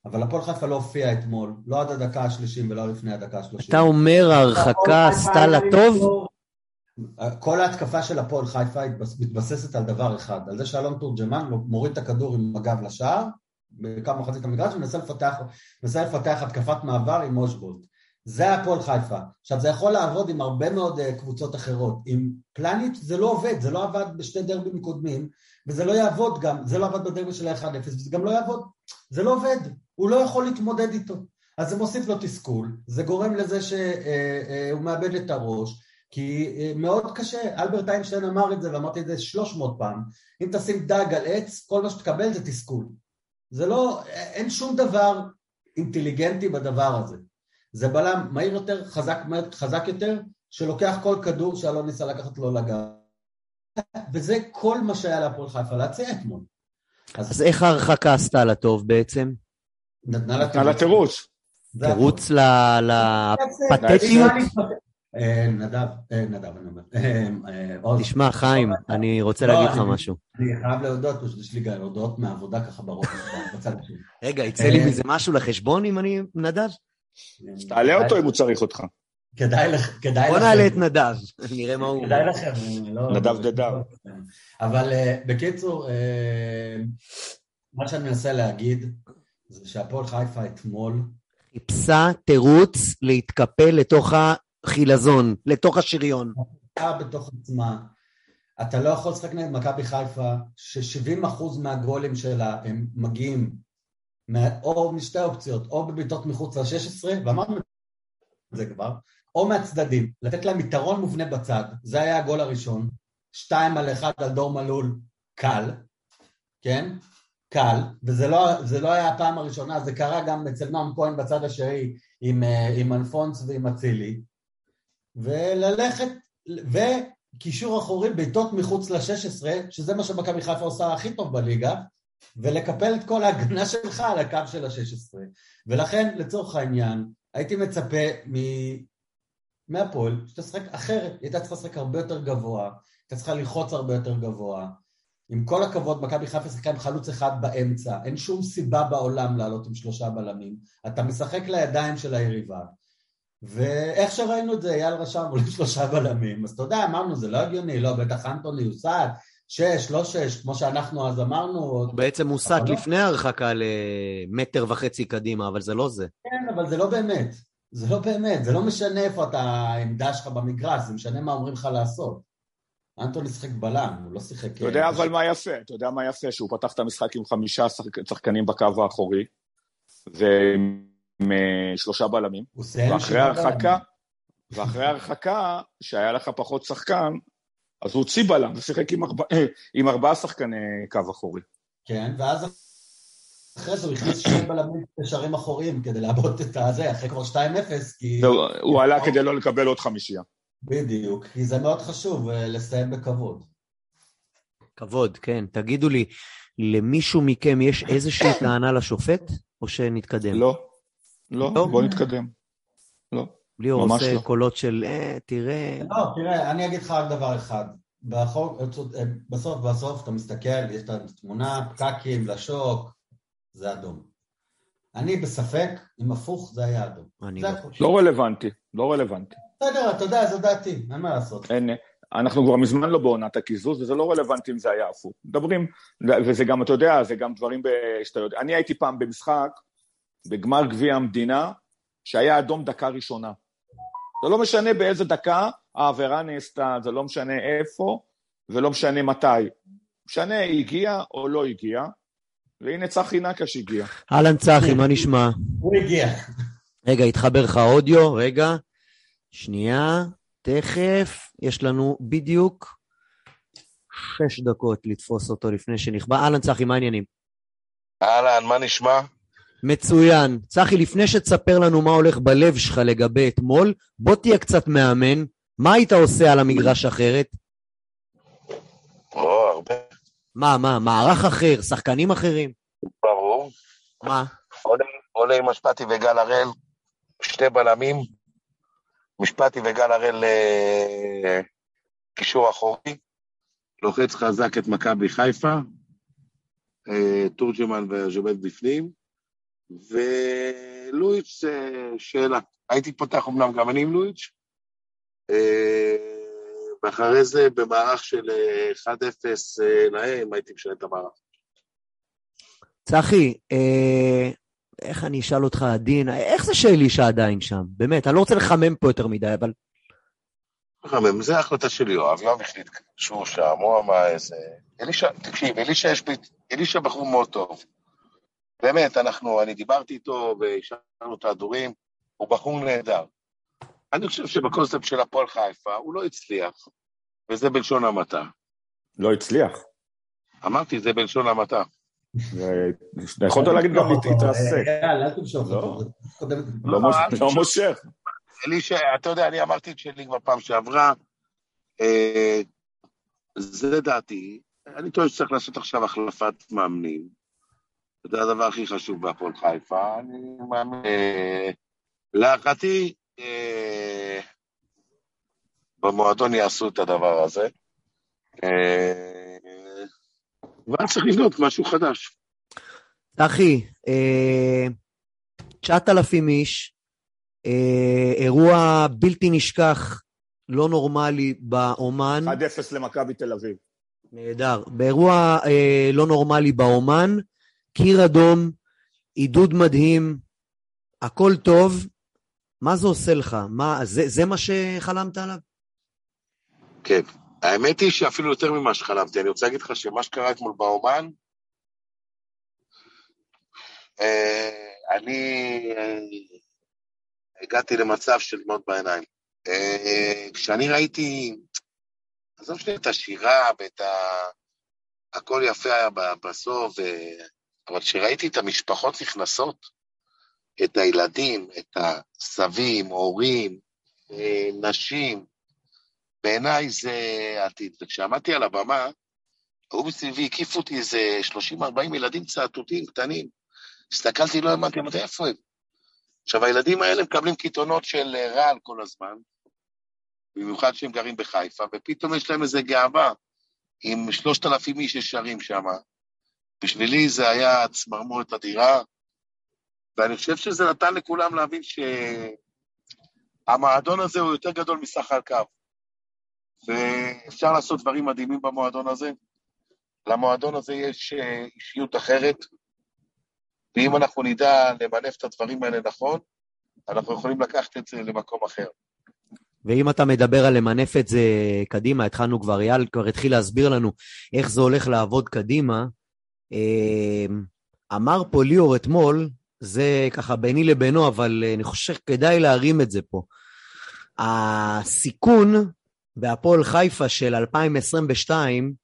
אבל הפועל חיפה לא הופיע אתמול, לא עד הדקה השלישים ולא לפני הדקה השלושים. אתה אומר ההרחקה עשתה לה טוב? כל ההתקפה של הפועל חיפה מתבססת על דבר אחד, על זה שאלון תורג'מן מוריד את הכדור עם הגב לשער, בקו מחצית המגרש, ומנסה לפתח, מנסה לפתח התקפת מעבר עם אושבולט. זה הפועל חיפה. עכשיו, זה יכול לעבוד עם הרבה מאוד uh, קבוצות אחרות. עם פלניץ' זה לא עובד, זה לא עבד בשתי דרבים קודמים, וזה לא יעבוד גם, זה לא עבד בדרבי של ה-1-0, וזה גם לא יעבוד. זה לא עובד, הוא לא יכול להתמודד איתו. אז זה מוסיף לו תסכול, זה גורם לזה שהוא מאבד את הראש, כי אה, מאוד קשה, אלברט איינשטיין אמר את זה, ואמרתי את זה 300 פעם, אם תשים דג על עץ, כל מה שתקבל זה תסכול. זה לא, אין שום דבר אינטליגנטי בדבר הזה. זה בלם מהיר יותר, חזק, חזק יותר, שלוקח כל כדור שאלון ניסה לקחת לו לגב. וזה כל מה שהיה להפועל חיפה להציע אתמול. אז איך ההרחקה עשתה לה טוב בעצם? נתנה לה תירוץ. תירוץ ל- לפתטיות? אה, נדב, אה, נדב, אני אומר. אה. תשמע, חיים, אני רוצה לא, להגיד לך אני- משהו. אני חייב להודות, פשוט יש לי גם הודעות מהעבודה ככה בראש, בצד השני. רגע, יצא לי מזה משהו לחשבון אם אני נדב? תעלה אותו אם הוא צריך אותך. כדאי לך, כדאי בוא לכם. נעלה את נדב, נראה מה הוא... כדאי לכם. לא- נדב דדב. אבל בקיצור, מה שאני מנסה להגיד, זה שהפועל חיפה אתמול, חיפשה תירוץ להתקפל לתוך החילזון, לתוך השריון. בתוך עצמה, אתה לא יכול לשחק נגד מכבי חיפה, ש-70% מהגולים שלה הם מגיעים או משתי אופציות, או בבעיטות מחוץ ל-16, ואמרנו את זה כבר, או מהצדדים, לתת להם יתרון מובנה בצד, זה היה הגול הראשון, שתיים על אחד על דור מלול, קל, כן? קל, וזה לא, לא היה הפעם הראשונה, זה קרה גם אצל נועם כהן בצד השני עם, אה, עם אלפונס ועם אצילי, וללכת, וקישור אחורי בעיטות מחוץ ל-16, שזה מה שמכבי חיפה עושה הכי טוב בליגה, ולקפל את כל ההגנה שלך על הקו של ה-16. ולכן, לצורך העניין, הייתי מצפה מ... מהפועל שתשחק אחרת, היא הייתה צריכה לשחק הרבה יותר גבוה, הייתה צריכה ללחוץ הרבה יותר גבוה. עם כל הכבוד, מכבי חיפה שיחקה עם חלוץ אחד באמצע, אין שום סיבה בעולם לעלות עם שלושה בלמים. אתה משחק לידיים של היריבה. ואיך שראינו את זה, אייל רשם עולים שלושה בלמים, אז אתה יודע, אמרנו, זה לא הגיוני, לא, בטח אנטוני הוסד, שש, לא שש, כמו שאנחנו אז אמרנו, הוא בעצם הוסט לא. לפני ההרחקה למטר וחצי קדימה, אבל זה לא זה. כן, אבל זה לא באמת. זה לא באמת, זה לא משנה איפה אתה, העמדה שלך במגרש, זה משנה מה אומרים לך לעשות. אנטוני שיחק בלם, הוא לא שיחק... אתה יודע אבל מה יפה, אתה יודע מה יפה? שהוא פתח את המשחק עם חמישה שחק- שחקנים בקו האחורי, ועם אה, שלושה בלמים, הוא סיים ואחרי בלמים. ואחרי ההרחקה, שהיה לך פחות שחקן, אז הוא הוציא בלם ושיחק עם ארבע- אה, עם ארבעה שחקני קו אחורי. כן, ואז אחרי זה הוא הכניס שני בלמים קשרים אחוריים כדי לעבוד את הזה, אחרי כבר 2-0, כי... והוא- הוא עלה כדי לא לקבל עוד חמישייה. בדיוק, כי זה מאוד חשוב אה, לסיים בכבוד. כבוד, כן. תגידו לי, למישהו מכם יש איזושהי טענה לשופט, או שנתקדם? לא, לא, לא? בוא נתקדם. לא. ליאור עושה לא. קולות של, אה, תראה, לא, תראה, אני אגיד לך רק דבר אחד. בחוק, בסוף בסוף אתה מסתכל, יש את התמונה, פקקים, לשוק, זה אדום. אני בספק, אם הפוך זה היה אדום. אני זה לא. לא רלוונטי, לא רלוונטי. בסדר, אתה יודע, זו דעתי, אין מה לעשות. אין, אנחנו כבר מזמן לא בעונת הקיזוז, וזה לא רלוונטי אם זה היה הפוך. מדברים, וזה גם, אתה יודע, זה גם דברים שאתה יודע. אני הייתי פעם במשחק, בגמר גביע המדינה, שהיה אדום דקה ראשונה. זה לא משנה באיזה דקה העבירה נעשתה, זה לא משנה איפה, ולא משנה מתי. משנה, הגיע או לא הגיע, והנה צחי נקש הגיע. אהלן צחי, מה נשמע? הוא הגיע. רגע, התחבר לך אודיו, רגע. שנייה, תכף. יש לנו בדיוק שש דקות לתפוס אותו לפני שנכבה. אהלן צחי, מה העניינים? אהלן, מה נשמע? מצוין. צחי, לפני שתספר לנו מה הולך בלב שלך לגבי אתמול, בוא תהיה קצת מאמן. מה היית עושה על המגרש אחרת? או, הרבה, מה, מה, מערך אחר, שחקנים אחרים? ברור. מה? עולה, עולה עם משפטי וגל הראל, שתי בלמים. משפטי וגל הראל אה, קישור אחורי. לוחץ חזק את מכבי חיפה. אה, תורג'מן וז'ובט בפנים. ולואיץ' אה, שאלה. הייתי פותח אמנם גם אני עם לואיץ'. אה, ואחרי זה במערך של אה, 1-0 אה, להם הייתי משנה את המערך. צחי, איך אני אשאל אותך עדין, איך זה שאלישע עדיין שם? באמת, אני לא רוצה לחמם פה יותר מדי, אבל מחמם, זה החלטה של יואב, יואב החליט שהוא שם, הוא אמר איזה... אלישע, תקשיב, אלישע יש. אלישע בחור מאוד טוב. באמת, אנחנו, אני דיברתי איתו והשארנו את ההדורים, הוא בחור נהדר. אני חושב שבקונספט של הפועל חיפה הוא לא הצליח, וזה בלשון המעטה. לא הצליח. אמרתי, זה בלשון המעטה. יכולת להגיד גם תמשוך לא. אותו. קודמת- לא לא מושך. אלישע, אתה יודע, אני אמרתי את שלי כבר פעם שעברה, אה, זה דעתי. אני טוען שצריך לעשות עכשיו החלפת מאמנים. זה הדבר הכי חשוב בהפועל חיפה. אני מאמין... אה, להערכתי, אה, במועדון יעשו את הדבר הזה. אה, ואז צריך לבנות משהו חדש. אה, 9,000 איש, אה, אירוע בלתי נשכח, לא נורמלי באומן. 1-0 למכבי תל אביב. נהדר. באירוע אה, לא נורמלי באומן, קיר אדום, עידוד מדהים, הכל טוב. מה זה עושה לך? מה, זה, זה מה שחלמת עליו? כן. האמת היא שאפילו יותר ממה שחלמתי. אני רוצה להגיד לך שמה שקרה אתמול באומן, אה, אני אה, הגעתי למצב של דמעות בעיניים. אה, כשאני ראיתי, עזוב שנייה את השירה ואת ה... הכל יפה היה בסוף, אבל כשראיתי את המשפחות נכנסות, את הילדים, את הסבים, הורים, אה, נשים, בעיניי זה העתיד. וכשעמדתי על הבמה, היו מסביבי, הקיפו אותי איזה 30-40 ילדים צעתותיים קטנים. הסתכלתי, לא האמנתי, אמרתי, איפה הם? עכשיו, הילדים האלה מקבלים קיתונות של אה, רעל כל הזמן, במיוחד שהם גרים בחיפה, ופתאום יש להם איזה גאווה עם 3,000 איש ששרים שם. בשבילי זה היה צמרמורת אדירה, ואני חושב שזה נתן לכולם להבין שהמועדון הזה הוא יותר גדול מסך הקו. ואפשר לעשות דברים מדהימים במועדון הזה. למועדון הזה יש אה, אישיות אחרת, ואם אנחנו נדע למנף את הדברים האלה נכון, אנחנו יכולים לקחת את זה למקום אחר. ואם אתה מדבר על למנף את זה קדימה, התחלנו כבר, אייל כבר התחיל להסביר לנו איך זה הולך לעבוד קדימה. אה, אמר פה ליאור אתמול, זה ככה ביני לבינו, אבל אה, אני חושב שכדאי להרים את זה פה. הסיכון בהפועל חיפה של 2022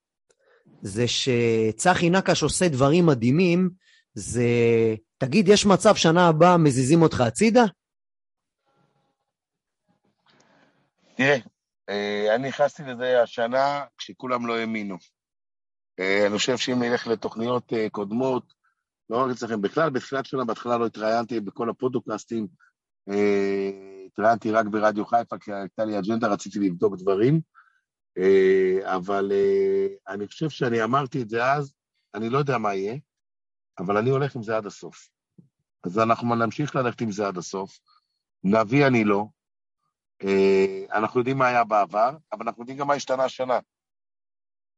זה שצחי נקש עושה דברים מדהימים, זה, תגיד, יש מצב שנה הבאה מזיזים אותך הצידה? תראה, אה, אני נכנסתי לזה השנה כשכולם לא האמינו. אה, אני חושב שאם נלך לתוכניות אה, קודמות, לא רק אצלכם, בכלל, בתחילת שנה, בהתחלה לא התראיינתי בכל הפודקאסטים, אה, התראיינתי רק ברדיו חיפה, כי הייתה לי אג'נדה, רציתי לבדוק דברים, אבל אני חושב שאני אמרתי את זה אז, אני לא יודע מה יהיה, אבל אני הולך עם זה עד הסוף. אז אנחנו נמשיך ללכת עם זה עד הסוף. נביא אני לא. אנחנו יודעים מה היה בעבר, אבל אנחנו יודעים גם מה השתנה השנה.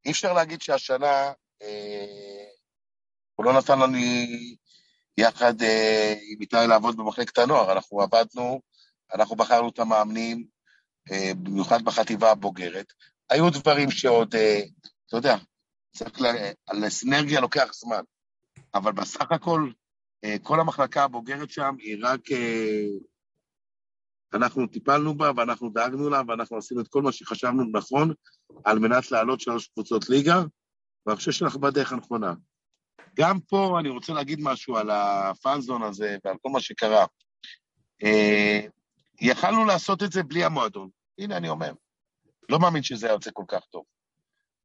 אי אפשר להגיד שהשנה, אה, הוא לא נתן לנו יחד אה, עם איתי לעבוד במחלקת הנוער, אנחנו עבדנו, אנחנו בחרנו את המאמנים, אה, במיוחד בחטיבה הבוגרת. היו דברים שעוד, אה, אתה יודע, צריך, ל- לסינרגיה לוקח זמן, אבל בסך הכל, אה, כל המחלקה הבוגרת שם היא רק... אה, אנחנו טיפלנו בה ואנחנו דאגנו לה ואנחנו עשינו את כל מה שחשבנו נכון על מנת לעלות שלוש קבוצות ליגה, ואני חושב שאנחנו בדרך הנכונה. גם פה אני רוצה להגיד משהו על הפאנזון הזה ועל כל מה שקרה. אה, יכלנו לעשות את זה בלי המועדון. הנה, אני אומר. לא מאמין שזה היה יוצא כל כך טוב.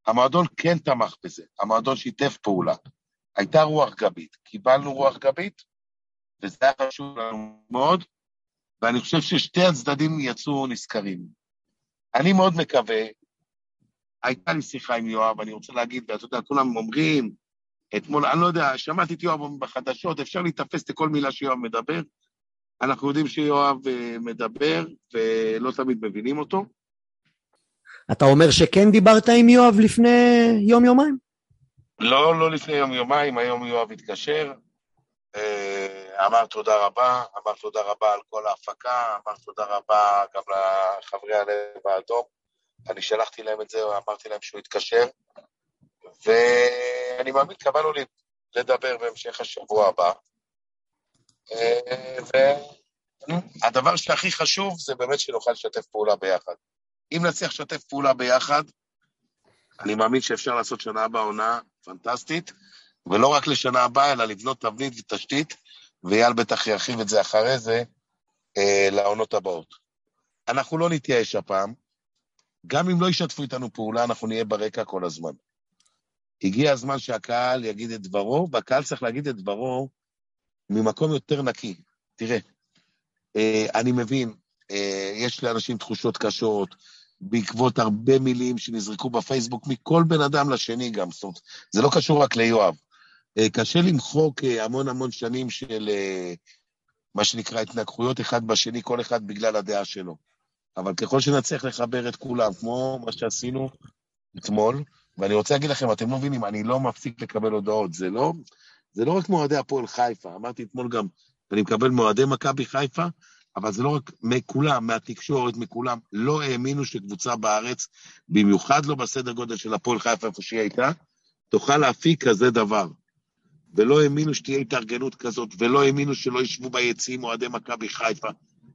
המועדון כן תמך בזה, המועדון שיתף פעולה. הייתה רוח גבית, קיבלנו רוח גבית, וזה היה חשוב לנו מאוד, ואני חושב ששתי הצדדים יצאו נשכרים. אני מאוד מקווה, הייתה לי שיחה עם יואב, אני רוצה להגיד, ואתה יודע, כולם אומרים, אתמול, אני לא יודע, שמעתי את יואב בחדשות, אפשר להיתפס את כל מילה שיואב מדבר. אנחנו יודעים שיואב אה, מדבר, ולא תמיד מבינים אותו. אתה אומר שכן דיברת עם יואב לפני יום-יומיים? לא, לא לפני יום-יומיים, היום יואב התקשר, אמר תודה רבה, אמר תודה רבה על כל ההפקה, אמר תודה רבה גם לחברי הלב האדום. אני שלחתי להם את זה, אמרתי להם שהוא יתקשר, ואני מאמין, קבענו לי לדבר בהמשך השבוע הבא. אה, והדבר שהכי חשוב זה באמת שנוכל לשתף פעולה ביחד. אם נצליח לשתף פעולה ביחד, אני מאמין שאפשר לעשות שנה הבאה עונה פנטסטית, ולא רק לשנה הבאה, אלא לבנות תבנית ותשתית, ואייל בטח ירחיב את זה אחרי זה, אה, לעונות הבאות. אנחנו לא נתייאש הפעם, גם אם לא ישתפו איתנו פעולה, אנחנו נהיה ברקע כל הזמן. הגיע הזמן שהקהל יגיד את דברו, והקהל צריך להגיד את דברו ממקום יותר נקי. תראה, אה, אני מבין, אה, יש לאנשים תחושות קשות, בעקבות הרבה מילים שנזרקו בפייסבוק מכל בן אדם לשני גם, זאת אומרת, זה לא קשור רק ליואב. אה, קשה למחוק אה, המון המון שנים של אה, מה שנקרא התנגחויות אחד בשני, כל אחד בגלל הדעה שלו. אבל ככל שנצליח לחבר את כולם, כמו מה שעשינו אתמול, ואני רוצה להגיד לכם, אתם לא מבינים, אני לא מפסיק לקבל הודעות, זה לא, זה לא רק מאוהדי הפועל חיפה, אמרתי אתמול גם, אני מקבל מאוהדי מכבי חיפה, אבל זה לא רק מכולם, מהתקשורת, מכולם, לא האמינו שקבוצה בארץ, במיוחד לא בסדר גודל של הפועל חיפה, איפה שהיא הייתה, תוכל להפיק כזה דבר. ולא האמינו שתהיה התארגנות כזאת, ולא האמינו שלא ישבו ביציעים אוהדי מכבי חיפה.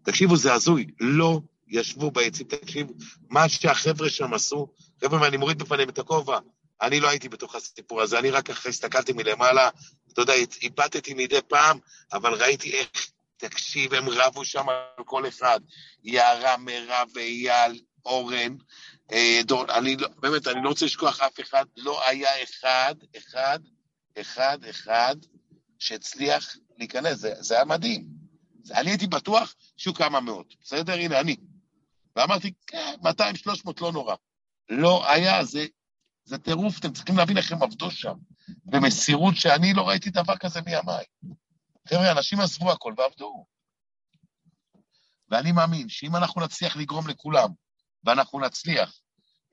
תקשיבו, זה הזוי, לא ישבו ביציעים, תקשיבו, מה שהחבר'ה שם עשו, חבר'ה, ואני מוריד בפניהם את הכובע, אני לא הייתי בתוך הסיפור הזה, אני רק אחרי הסתכלתי מלמעלה, אתה יודע, איבדתי מדי פעם, אבל ראיתי איך, תקשיב, הם רבו שם על כל אחד, יערה, מירב, אייל, אורן, אה, דורון, אני לא, באמת, אני לא רוצה לשכוח אף אחד, לא היה אחד, אחד, אחד, אחד, שהצליח להיכנס, זה, זה היה מדהים. זה, אני הייתי בטוח שיהיו כמה מאות, בסדר? הנה, אני. ואמרתי, כן, 200, 300, לא נורא. לא היה, זה, זה טירוף, אתם צריכים להבין איך הם עבדו שם, במסירות שאני לא ראיתי דבר כזה מימיי. חבר'ה, אנשים עזבו הכל ועבדו. ואני מאמין שאם אנחנו נצליח לגרום לכולם, ואנחנו נצליח,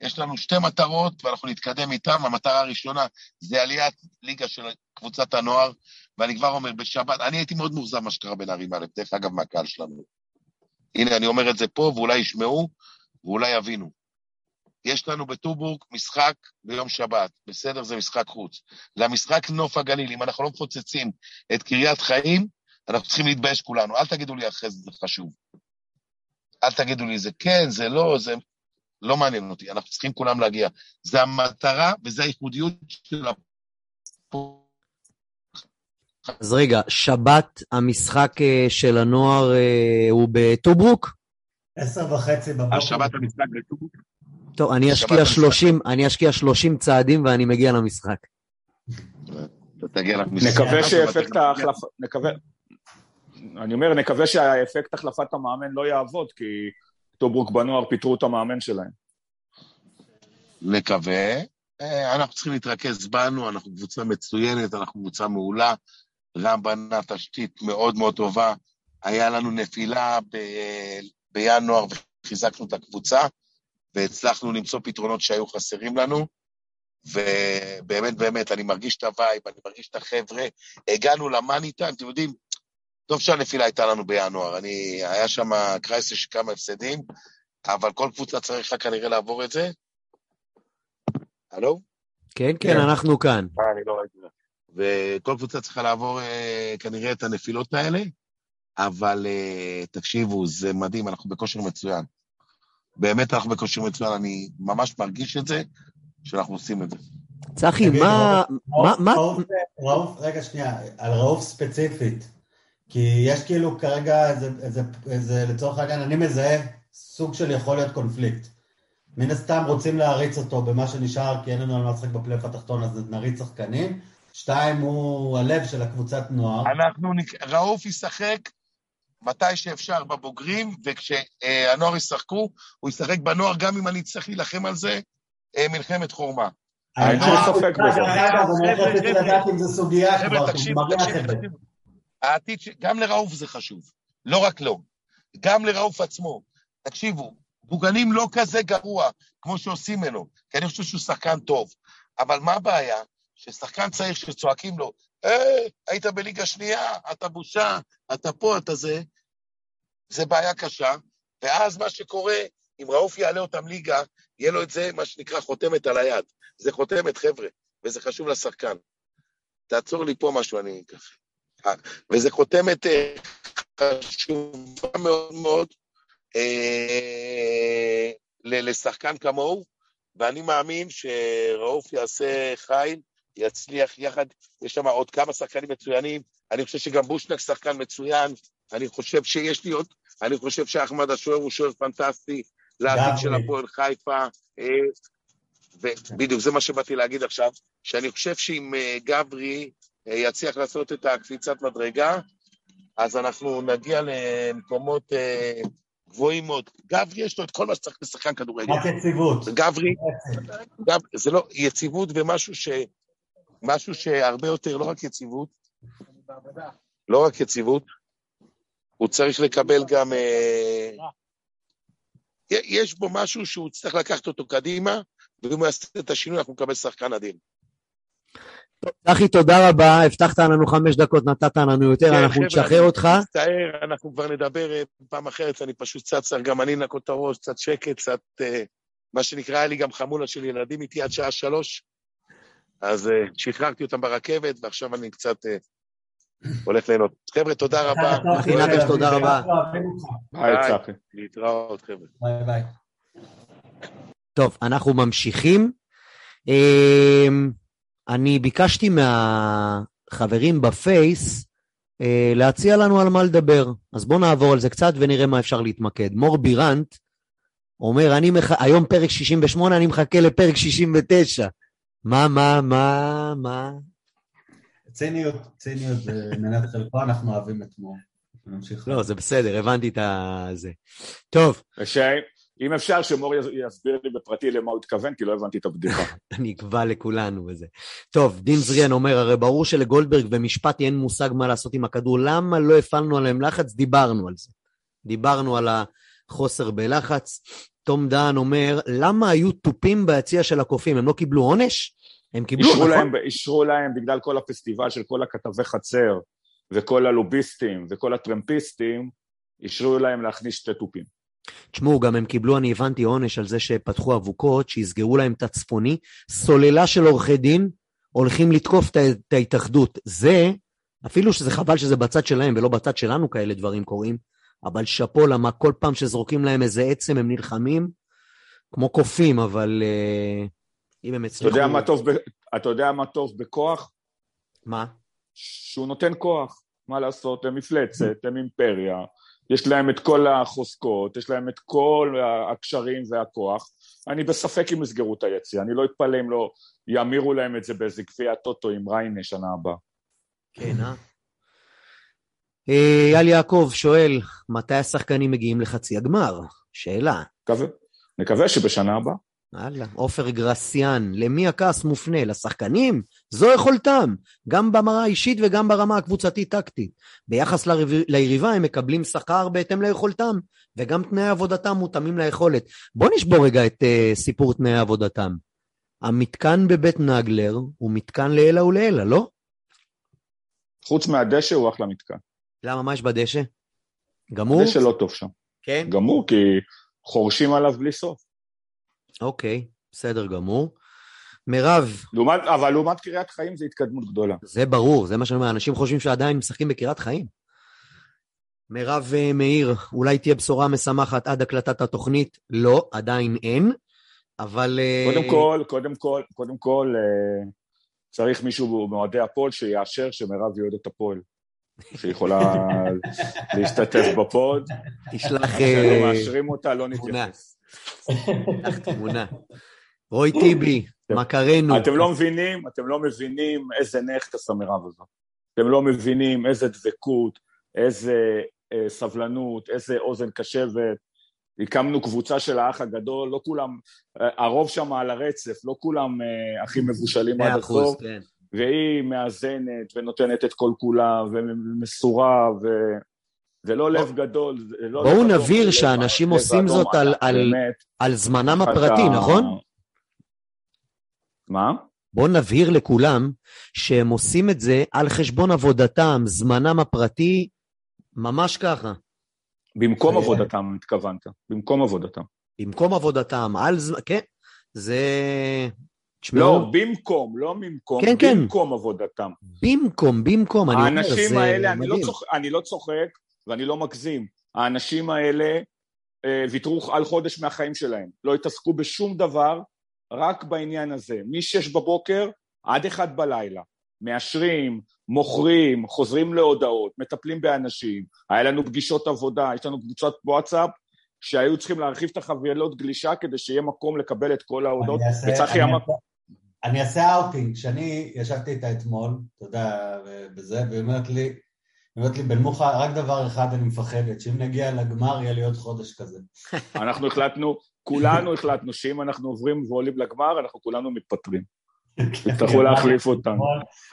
יש לנו שתי מטרות ואנחנו נתקדם איתן. המטרה הראשונה זה עליית ליגה של קבוצת הנוער, ואני כבר אומר, בשבת, אני הייתי מאוד מאוכזב מה שקרה בנערים א', דרך אגב, מהקהל שלנו. הנה, אני אומר את זה פה, ואולי ישמעו, ואולי יבינו. יש לנו בטובורג משחק ביום שבת, בסדר? זה משחק חוץ. למשחק נוף הגליל, אם אנחנו לא מפוצצים את קריית חיים, אנחנו צריכים להתבייש כולנו. אל תגידו לי אחרי זה, זה חשוב. אל תגידו לי, זה כן, זה לא, זה... לא מעניין אותי, אנחנו צריכים כולם להגיע. זה המטרה וזה הייחודיות של הפועל. אז רגע, שבת המשחק אה, של הנוער אה, הוא בטוברוק? עשר וחצי בבוקר. השבת המשחק בטוברוק. טוב, אני אשקיע המשחק. 30, אני אשקיע 30 צעדים ואני מגיע למשחק. אתה תגיע למשחק. נקווה שאפקט ההחלפה, נקווה, אני אומר, נקווה שהאפקט החלפת המאמן לא יעבוד, כי טוברוק בנוער פיטרו את המאמן שלהם. נקווה. אה, אנחנו צריכים להתרכז בנו, אנחנו קבוצה מצוינת, אנחנו קבוצה מעולה. רם בנה תשתית מאוד מאוד טובה. היה לנו נפילה ב- בינואר וחיזקנו את הקבוצה, והצלחנו למצוא פתרונות שהיו חסרים לנו. ובאמת, באמת, אני מרגיש את ה vibe, אני מרגיש את החבר'ה. הגענו ל money time, אתם יודעים, טוב שהנפילה הייתה לנו בינואר. אני, היה שם crisis של כמה הפסדים, אבל כל קבוצה צריכה כנראה לעבור את זה. הלו? כן, כן, אנחנו כאן. אה, אני לא ראיתי את זה. וכל קבוצה צריכה לעבור אה, כנראה את הנפילות האלה, אבל אה, תקשיבו, זה מדהים, אנחנו בכושר מצוין. באמת אנחנו בכושר מצוין, אני ממש מרגיש את זה, שאנחנו עושים את זה. צחי, מה, מה, ראוף, רגע שנייה, על ראוף ספציפית. כי יש כאילו כרגע איזה, איזה, איזה, לצורך העניין, אני מזהה סוג של יכול להיות קונפליקט. מן הסתם רוצים להריץ אותו במה שנשאר, כי אין לנו על מה לשחק בפלייאוף התחתון, אז נריץ שחקנים. שתיים, הוא הלב של הקבוצת נוער. אנחנו, נק- ראוף ישחק מתי שאפשר בבוגרים, וכשהנוער ישחקו, הוא ישחק בנוער, גם אם אני צריך להילחם על זה, אה, מלחמת חורמה. אין שום ספק בזה. אגב, אני רציתי. לדעת אם זו סוגיה כבר, כי הוא העתיד, גם לראוף זה חשוב, לא רק לו. גם לראוף עצמו. תקשיבו, דוגנים לא כזה גרוע כמו שעושים ממנו, כי אני חושב שהוא שחקן טוב. אבל מה הבעיה? ששחקן צעיר שצועקים לו, אה, היית בליגה שנייה, אתה בושה, אתה פה, אתה זה, זה בעיה קשה. ואז מה שקורה, אם ראוף יעלה אותם ליגה, יהיה לו את זה, מה שנקרא, חותמת על היד. זה חותמת, חבר'ה, וזה חשוב לשחקן. תעצור לי פה משהו, אני וזה חותמת אה, חשובה מאוד מאוד אה, לשחקן כמוהו, ואני מאמין שראוף יעשה חיל, יצליח יחד, יש שם עוד כמה שחקנים מצוינים, אני חושב שגם בושנק שחקן מצוין, אני חושב שיש לי עוד, אני חושב שאחמד השוער הוא שוער פנטסטי, לעתיד של. הפועל חיפה, אה, ובדיוק זה מה שבאתי להגיד עכשיו, שאני חושב שאם אה, גברי יצליח לעשות את הקפיצת מדרגה, אז אנחנו נגיע למקומות אה, גבוהים מאוד. גברי יש לו את כל מה שצריך לשחקן כדורגל. רק יציבות. גברי, גב, זה לא יציבות ומשהו ש... משהו שהרבה יותר, לא רק יציבות, לא רק יציבות, הוא צריך לקבל גם... אה, יש בו משהו שהוא צריך לקחת אותו קדימה, ואם הוא יעשה את השינוי, אנחנו נקבל שחקן אדיר. צחי, תודה רבה, הבטחת לנו חמש דקות, נתת לנו יותר, כן, אנחנו חבר'ה, נשחרר אני אותך. מצטער, אנחנו כבר נדבר אה, פעם אחרת, אני פשוט קצת צריך גם אני לנקות את הראש, קצת שקט, קצת, אה, מה שנקרא, היה לי גם חמולה של ילדים איתי עד שעה שלוש, אז אה, שחררתי אותם ברכבת, ועכשיו אני קצת הולך ליהנות. חבר'ה, תודה רבה. אחי נטש, תודה רבה. ביי. צחי. להתראות, חבר'ה. ביי ביי. טוב, אנחנו ממשיכים. אני ביקשתי מהחברים בפייס אה, להציע לנו על מה לדבר. אז בואו נעבור על זה קצת ונראה מה אפשר להתמקד. מור בירנט אומר, אני מח... היום פרק 68, אני מחכה לפרק 69. מה, מה, מה, מה? ציניות, ציניות זה מנת חלקו, אנחנו אוהבים את מור. לא, זה בסדר, הבנתי את זה. טוב, שאם אפשר שמור יס- יסביר לי בפרטי למה הוא התכוון, כי לא הבנתי את הבדיחה. אני אקבע לכולנו וזה. טוב, דין זריאן אומר, הרי ברור שלגולדברג ומשפטי אין מושג מה לעשות עם הכדור, למה לא הפעלנו עליהם לחץ? דיברנו על זה. דיברנו על החוסר בלחץ. תום דהן אומר, למה היו תופים ביציע של הקופים? הם לא קיבלו עונש? הם קיבלו, אישרו נכון? להם, אישרו להם בגלל כל הפסטיבל של כל הכתבי חצר, וכל הלוביסטים, וכל הטרמפיסטים, אישרו להם להכניס שתי תופים. תשמעו, גם הם קיבלו, אני הבנתי, עונש על זה שפתחו אבוקות, שיסגרו להם את הצפוני. סוללה של עורכי דין הולכים לתקוף את ההתאחדות. זה, אפילו שזה חבל שזה בצד שלהם ולא בצד שלנו כאלה דברים קורים, אבל שאפו, למה כל פעם שזורקים להם איזה עצם הם נלחמים, כמו קופים, אבל uh, אם הם אתה הצליחו... יודע מה טוב, ב... אתה יודע מה טוב בכוח? מה? שהוא נותן כוח. מה לעשות, הם מפלצת, הם אימפריה, יש להם את כל החוזקות, יש להם את כל הקשרים והכוח. אני בספק אם יסגרו את היציאה, אני לא אתפלא אם לא ימירו להם את זה באיזה גביע טוטו עם ריינה שנה הבאה. כן, אה? אה, אייל יעקב שואל, מתי השחקנים מגיעים לחצי הגמר? שאלה. נקווה שבשנה הבאה. הלאה. עופר גרסיאן, למי הכעס מופנה? לשחקנים? זו יכולתם, גם ברמה האישית וגם ברמה הקבוצתית-טקטית. ביחס לריב- ליריבה הם מקבלים שכר בהתאם ליכולתם, וגם תנאי עבודתם מותאמים ליכולת. בוא נשבור רגע את uh, סיפור תנאי עבודתם. המתקן בבית נגלר הוא מתקן לעילא ולעילא, לא? חוץ מהדשא הוא אחלה מתקן. למה, מה יש בדשא? גמור? הדשא לא טוב שם. כן. גמור, כי חורשים עליו בלי סוף. אוקיי, בסדר גמור. מירב, לעומת, אבל לעומת קריית חיים זה התקדמות גדולה. זה ברור, זה מה שאני אומר, אנשים חושבים שעדיין משחקים בקריית חיים. מירב אה, מאיר, אולי תהיה בשורה משמחת עד הקלטת התוכנית? לא, עדיין אין, אבל... אה, קודם כל, קודם כל, קודם כל, אה, צריך מישהו מאוהדי הפועל שיאשר שמירב היא אוהדת הפועל. שיכולה להשתתף בפוד. תשלח שלא אה, מאשרים אותה, לא. נתייחס. תשלח תמונה. רוי טיבי, מכרנו. אתם לא מבינים, אתם לא מבינים איזה נכס המירב הזאת. אתם לא מבינים איזה דבקות, איזה אה, סבלנות, איזה אוזן קשבת. הקמנו קבוצה של האח הגדול, לא כולם, אה, הרוב שם על הרצף, לא כולם אה, הכי מבושלים עד הסוף, כן. והיא מאזנת ונותנת את כל כולה ומסורה ו... זה לא לב גדול, זה לא בואו נבהיר שאנשים עושים זאת על- זמנם הפרטי, נכון? מה? בואו נבהיר לכולם שהם עושים את זה על חשבון עבודתם, זמנם הפרטי, ממש ככה. במקום עבודתם, התכוונת. במקום עבודתם. במקום עבודתם, על זמן, כן, זה... תשמעו, לא, במקום, לא במקום, כן, כן. במקום עבודתם. במקום, במקום, אני אומר, האנשים זה האלה, לא, מדהים. צוח, אני לא צוחק ואני לא מגזים, האנשים האלה אה, ויתרו על חודש מהחיים שלהם, לא התעסקו בשום דבר, רק בעניין הזה. מ-6 בבוקר עד 1 בלילה. מאשרים, מוכרים, חוזרים להודעות, מטפלים באנשים. היה לנו פגישות עבודה, יש לנו קבוצת וואטסאפ, שהיו צריכים להרחיב את החבילות גלישה כדי שיהיה מקום לקבל את כל ההודעות. וצחי אמר, אני אעשה אאוטינג, כשאני ישבתי איתה אתמול, אתה יודע, בזה, והיא אומרת לי, אומרת לי, בן מוחה, רק דבר אחד אני מפחדת, שאם נגיע לגמר יהיה לי עוד חודש כזה. אנחנו החלטנו, כולנו החלטנו שאם אנחנו עוברים ועולים לגמר, אנחנו כולנו מתפטרים. יצטרכו להחליף אותנו.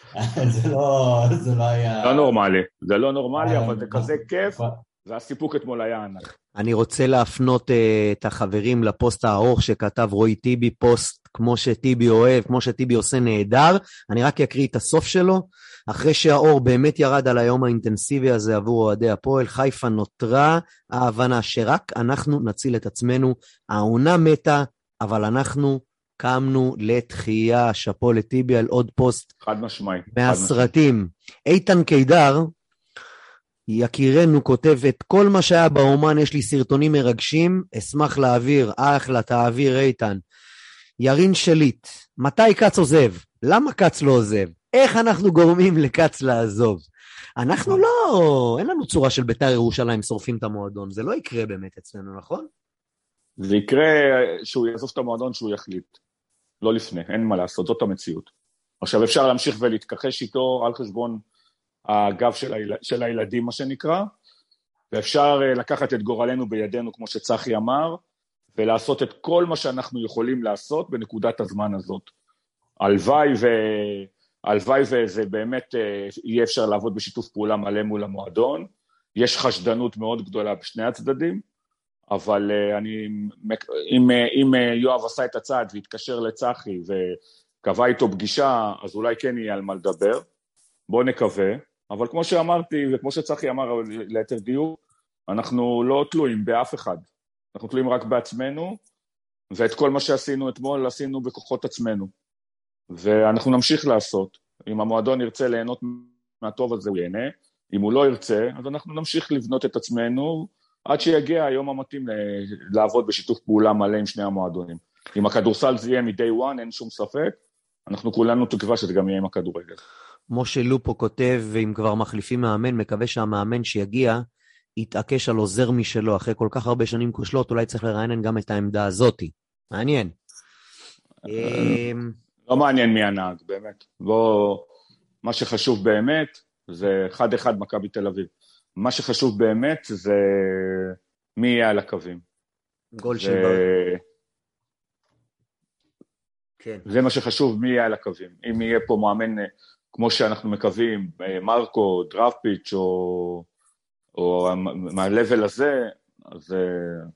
זה לא, זה לא היה... לא נורמלי, זה לא נורמלי, אה, אבל זה כזה כיף, והסיפוק אתמול היה ענק. אני רוצה להפנות uh, את החברים לפוסט הארוך שכתב רועי טיבי, פוסט כמו שטיבי אוהב, כמו שטיבי עושה נהדר. אני רק אקריא את הסוף שלו. אחרי שהאור באמת ירד על היום האינטנסיבי הזה עבור אוהדי הפועל, חיפה נותרה ההבנה שרק אנחנו נציל את עצמנו. העונה מתה, אבל אנחנו קמנו לתחייה. שאפו לטיבי על עוד פוסט חד משמעי. מהסרטים. איתן קידר, יקירנו, כותב את כל מה שהיה באומן, יש לי סרטונים מרגשים, אשמח להעביר, אחלה, תעביר איתן. ירין שליט, מתי כץ עוזב? למה כץ לא עוזב? איך אנחנו גורמים לכץ לעזוב? אנחנו לא, אין לנו צורה של בית"ר ירושלים שורפים את המועדון, זה לא יקרה באמת אצלנו, נכון? זה יקרה שהוא יעזוב את המועדון שהוא יחליט. לא לפני, אין מה לעשות, זאת המציאות. עכשיו אפשר להמשיך ולהתכחש איתו על חשבון הגב של, היל... של הילדים, מה שנקרא, ואפשר אה, לקחת את גורלנו בידינו, כמו שצחי אמר, ולעשות את כל מה שאנחנו יכולים לעשות בנקודת הזמן הזאת. הלוואי ו... הלוואי וזה באמת אה, יהיה אפשר לעבוד בשיתוף פעולה מלא מול המועדון. יש חשדנות מאוד גדולה בשני הצדדים, אבל uh, אני, אם, אם uh, יואב עשה את הצעד והתקשר לצחי וקבע איתו פגישה, אז אולי כן יהיה על מה לדבר. בואו נקווה. אבל כמו שאמרתי, וכמו שצחי אמר ליתר דיוק, אנחנו לא תלויים באף אחד. אנחנו תלויים רק בעצמנו, ואת כל מה שעשינו אתמול עשינו בכוחות עצמנו. ואנחנו נמשיך לעשות. אם המועדון ירצה ליהנות מהטוב הזה, הוא ייהנה. אם הוא לא ירצה, אז אנחנו נמשיך לבנות את עצמנו עד שיגיע היום המתאים לעבוד בשיתוף פעולה מלא עם שני המועדונים. אם הכדורסל זה יהיה מ-day one, אין שום ספק, אנחנו כולנו תקווה שזה גם יהיה עם הכדורגל. משה לופו כותב, ואם כבר מחליפים מאמן, מקווה שהמאמן שיגיע התעקש על עוזר משלו אחרי כל כך הרבה שנים כושלות, אולי צריך לרענן גם את העמדה הזאתי. מעניין. לא מעניין מי הנהג, באמת. בוא, מה שחשוב באמת זה 1-1 מכבי תל אביב. מה שחשוב באמת זה מי יהיה על הקווים. גול של בר... כן. זה מה שחשוב, מי יהיה על הקווים. אם יהיה פה מאמן, אה, כמו שאנחנו מקווים, אה, מרקו, דראפיץ' או, או מהלבל הזה, אז אה,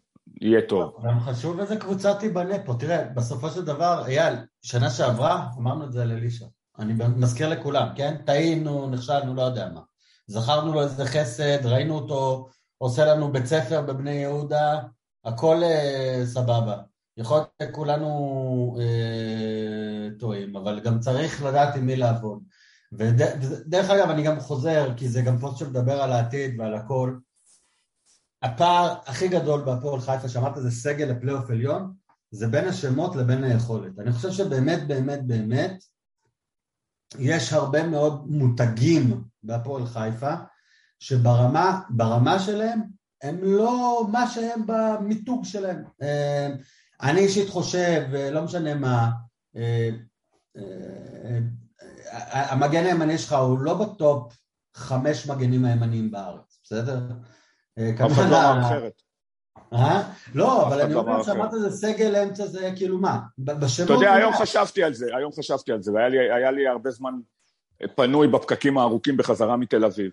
יהיה טוב. גם חשוב איזה קבוצה תיבנה פה. תראה, בסופו של דבר, אייל, שנה שעברה, אמרנו את זה על אלישע. אני מזכיר לכולם, כן? טעינו, נכשלנו, לא יודע מה. זכרנו לו איזה חסד, ראינו אותו עושה לנו בית ספר בבני יהודה, הכל אה, סבבה. יכול להיות שכולנו אה, טועים, אבל גם צריך לדעת עם מי לעבוד. ודרך אגב, אני גם חוזר, כי זה גם פוסט שמדבר על העתיד ועל הכל. הפער הכי גדול בהפועל חיפה, שאמרת זה סגל לפלייאוף עליון, זה בין השמות לבין היכולת. אני חושב שבאמת, באמת, באמת, יש הרבה מאוד מותגים בהפועל חיפה, שברמה ברמה שלהם, הם לא מה שהם במיתוג שלהם. אה, אני אישית חושב, לא משנה מה, אה, אה, המגן הימני שלך הוא לא בטופ חמש מגנים הימניים בארץ, בסדר? אף אחד לא אמר אחרת. אה? לא, אבל אני לא אומר, אמר שאמרת זה סגל אמצע זה כאילו מה? בשמות... אתה יודע, היום חשבתי על זה, היום חשבתי על זה, והיה לי, הרבה זמן פנוי בפקקים הארוכים בחזרה מתל אביב.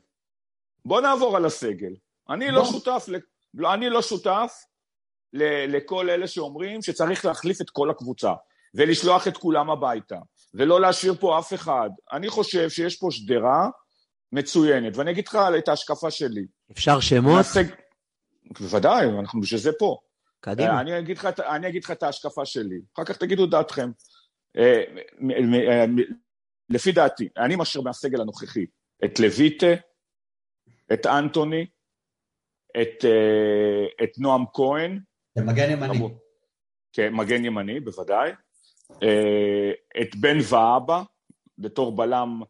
בוא נעבור על הסגל. אני לא. שותף. לא, אני לא שותף. לכל אלה שאומרים שצריך להחליף את כל הקבוצה, ולשלוח את כולם הביתה, ולא להשאיר פה אף אחד. אני חושב שיש פה שדרה מצוינת, ואני אגיד לך את ההשקפה שלי. אפשר שמות? נעשה... בוודאי, אנחנו בשביל זה פה. קדימה. אני אגיד, לך, אני אגיד לך את ההשקפה שלי, אחר כך תגידו את דעתכם. אה, אה, לפי דעתי, אני משאיר מהסגל הנוכחי את לויטה, את אנטוני, את, אה, את נועם כהן, זה מגן ימני. כמגן ימני, בוודאי, אה, את בן ואבא, בתור בלם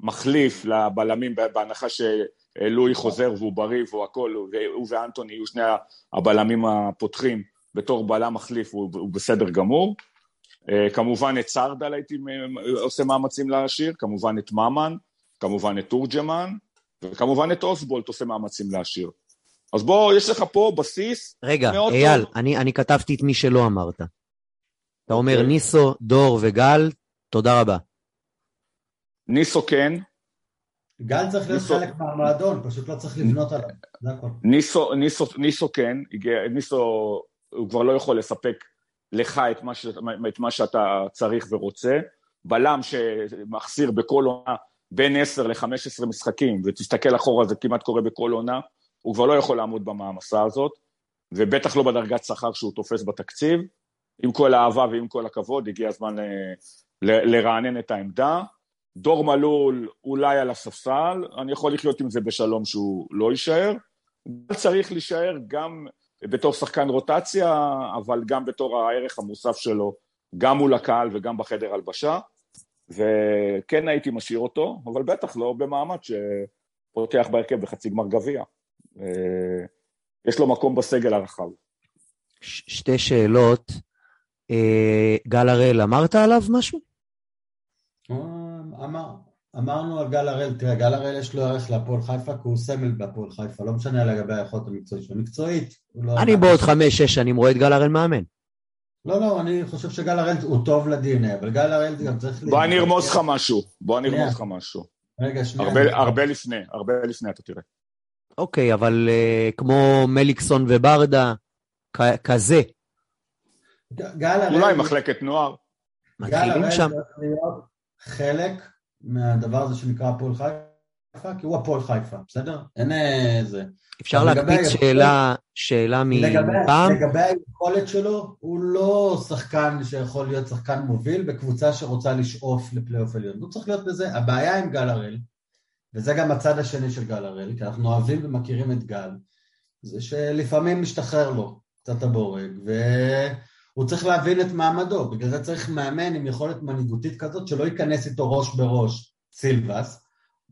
מחליף לבלמים, בהנחה שלואי חוזר והוא בריא והוא הכל, והוא ואנטוני יהיו שני הבלמים הפותחים בתור בלם מחליף, הוא, הוא בסדר גמור. אה, כמובן את סרדל הייתי עושה מאמצים להשאיר, כמובן את ממן, כמובן את תורג'מן, וכמובן את אוסבולט עושה מאמצים להשאיר. אז בוא, יש לך פה בסיס רגע, מאוד אייל, טוב. אני, אני כתבתי את מי שלא אמרת. אתה אומר אוקיי. ניסו, דור וגל, תודה רבה. ניסו כן, גל צריך להיות ניסו- חלק מהמועדון, פשוט לא צריך לבנות עליו, זה הכל. ניסו, ניסו, ניסו כן, הגיע, ניסו, הוא כבר לא יכול לספק לך את מה, ש, את מה שאתה צריך ורוצה. בלם שמחסיר בכל עונה בין 10 ל-15 משחקים, ותסתכל אחורה, זה כמעט קורה בכל עונה, הוא כבר לא יכול לעמוד במעמסה הזאת, ובטח לא בדרגת שכר שהוא תופס בתקציב. עם כל האהבה ועם כל הכבוד, הגיע הזמן ל, ל, לרענן את העמדה. דור מלול אולי על הספסל, אני יכול לחיות עם זה בשלום שהוא לא יישאר. גל צריך להישאר גם בתור שחקן רוטציה, אבל גם בתור הערך המוסף שלו, גם מול הקהל וגם בחדר הלבשה. וכן הייתי משאיר אותו, אבל בטח לא במעמד שפותח בהרכב בחצי גמר גביע. אה, יש לו מקום בסגל הרחב. שתי שאלות. אה, גל הראל, אמרת עליו משהו? אמר, אמרנו על גל הראל, תראה, גל הראל יש לו ערך להפועל חיפה, כי הוא סמל בהפועל חיפה, לא משנה לגבי היכולת המקצועית שלו. מקצועית, הוא לא... אני בעוד חמש-שש שנים רואה את גל הראל מאמן. לא, לא, אני חושב שגל הראל הוא טוב לדנ"א, אבל גל הראל גם צריך... בוא אני ארמוז לך משהו, בוא אני ארמוז לך משהו. רגע, שנייה. הרבה, הרבה לפני, הרבה לפני אתה תראה. אוקיי, אבל אה, כמו מליקסון וברדה, כ- כזה, גל הראל... אולי מחלקת נוער. גל מתחילים הראל שם. צריך להיות חלק מהדבר הזה שנקרא הפועל חיפה, כי הוא הפועל חיפה, בסדר? אין אה, זה. אפשר להקפיץ שאלה, שאלה מפעם? לגבי היכולת שלו, הוא לא שחקן שיכול להיות שחקן מוביל בקבוצה שרוצה לשאוף לפלייאוף עליון. הוא צריך להיות בזה. הבעיה עם גל הראל, וזה גם הצד השני של גל הראל, כי אנחנו אוהבים ומכירים את גל, זה שלפעמים משתחרר לו קצת הבורג, והוא צריך להבין את מעמדו. בגלל זה צריך מאמן עם יכולת מנהיגותית כזאת, שלא ייכנס איתו ראש בראש סילבס,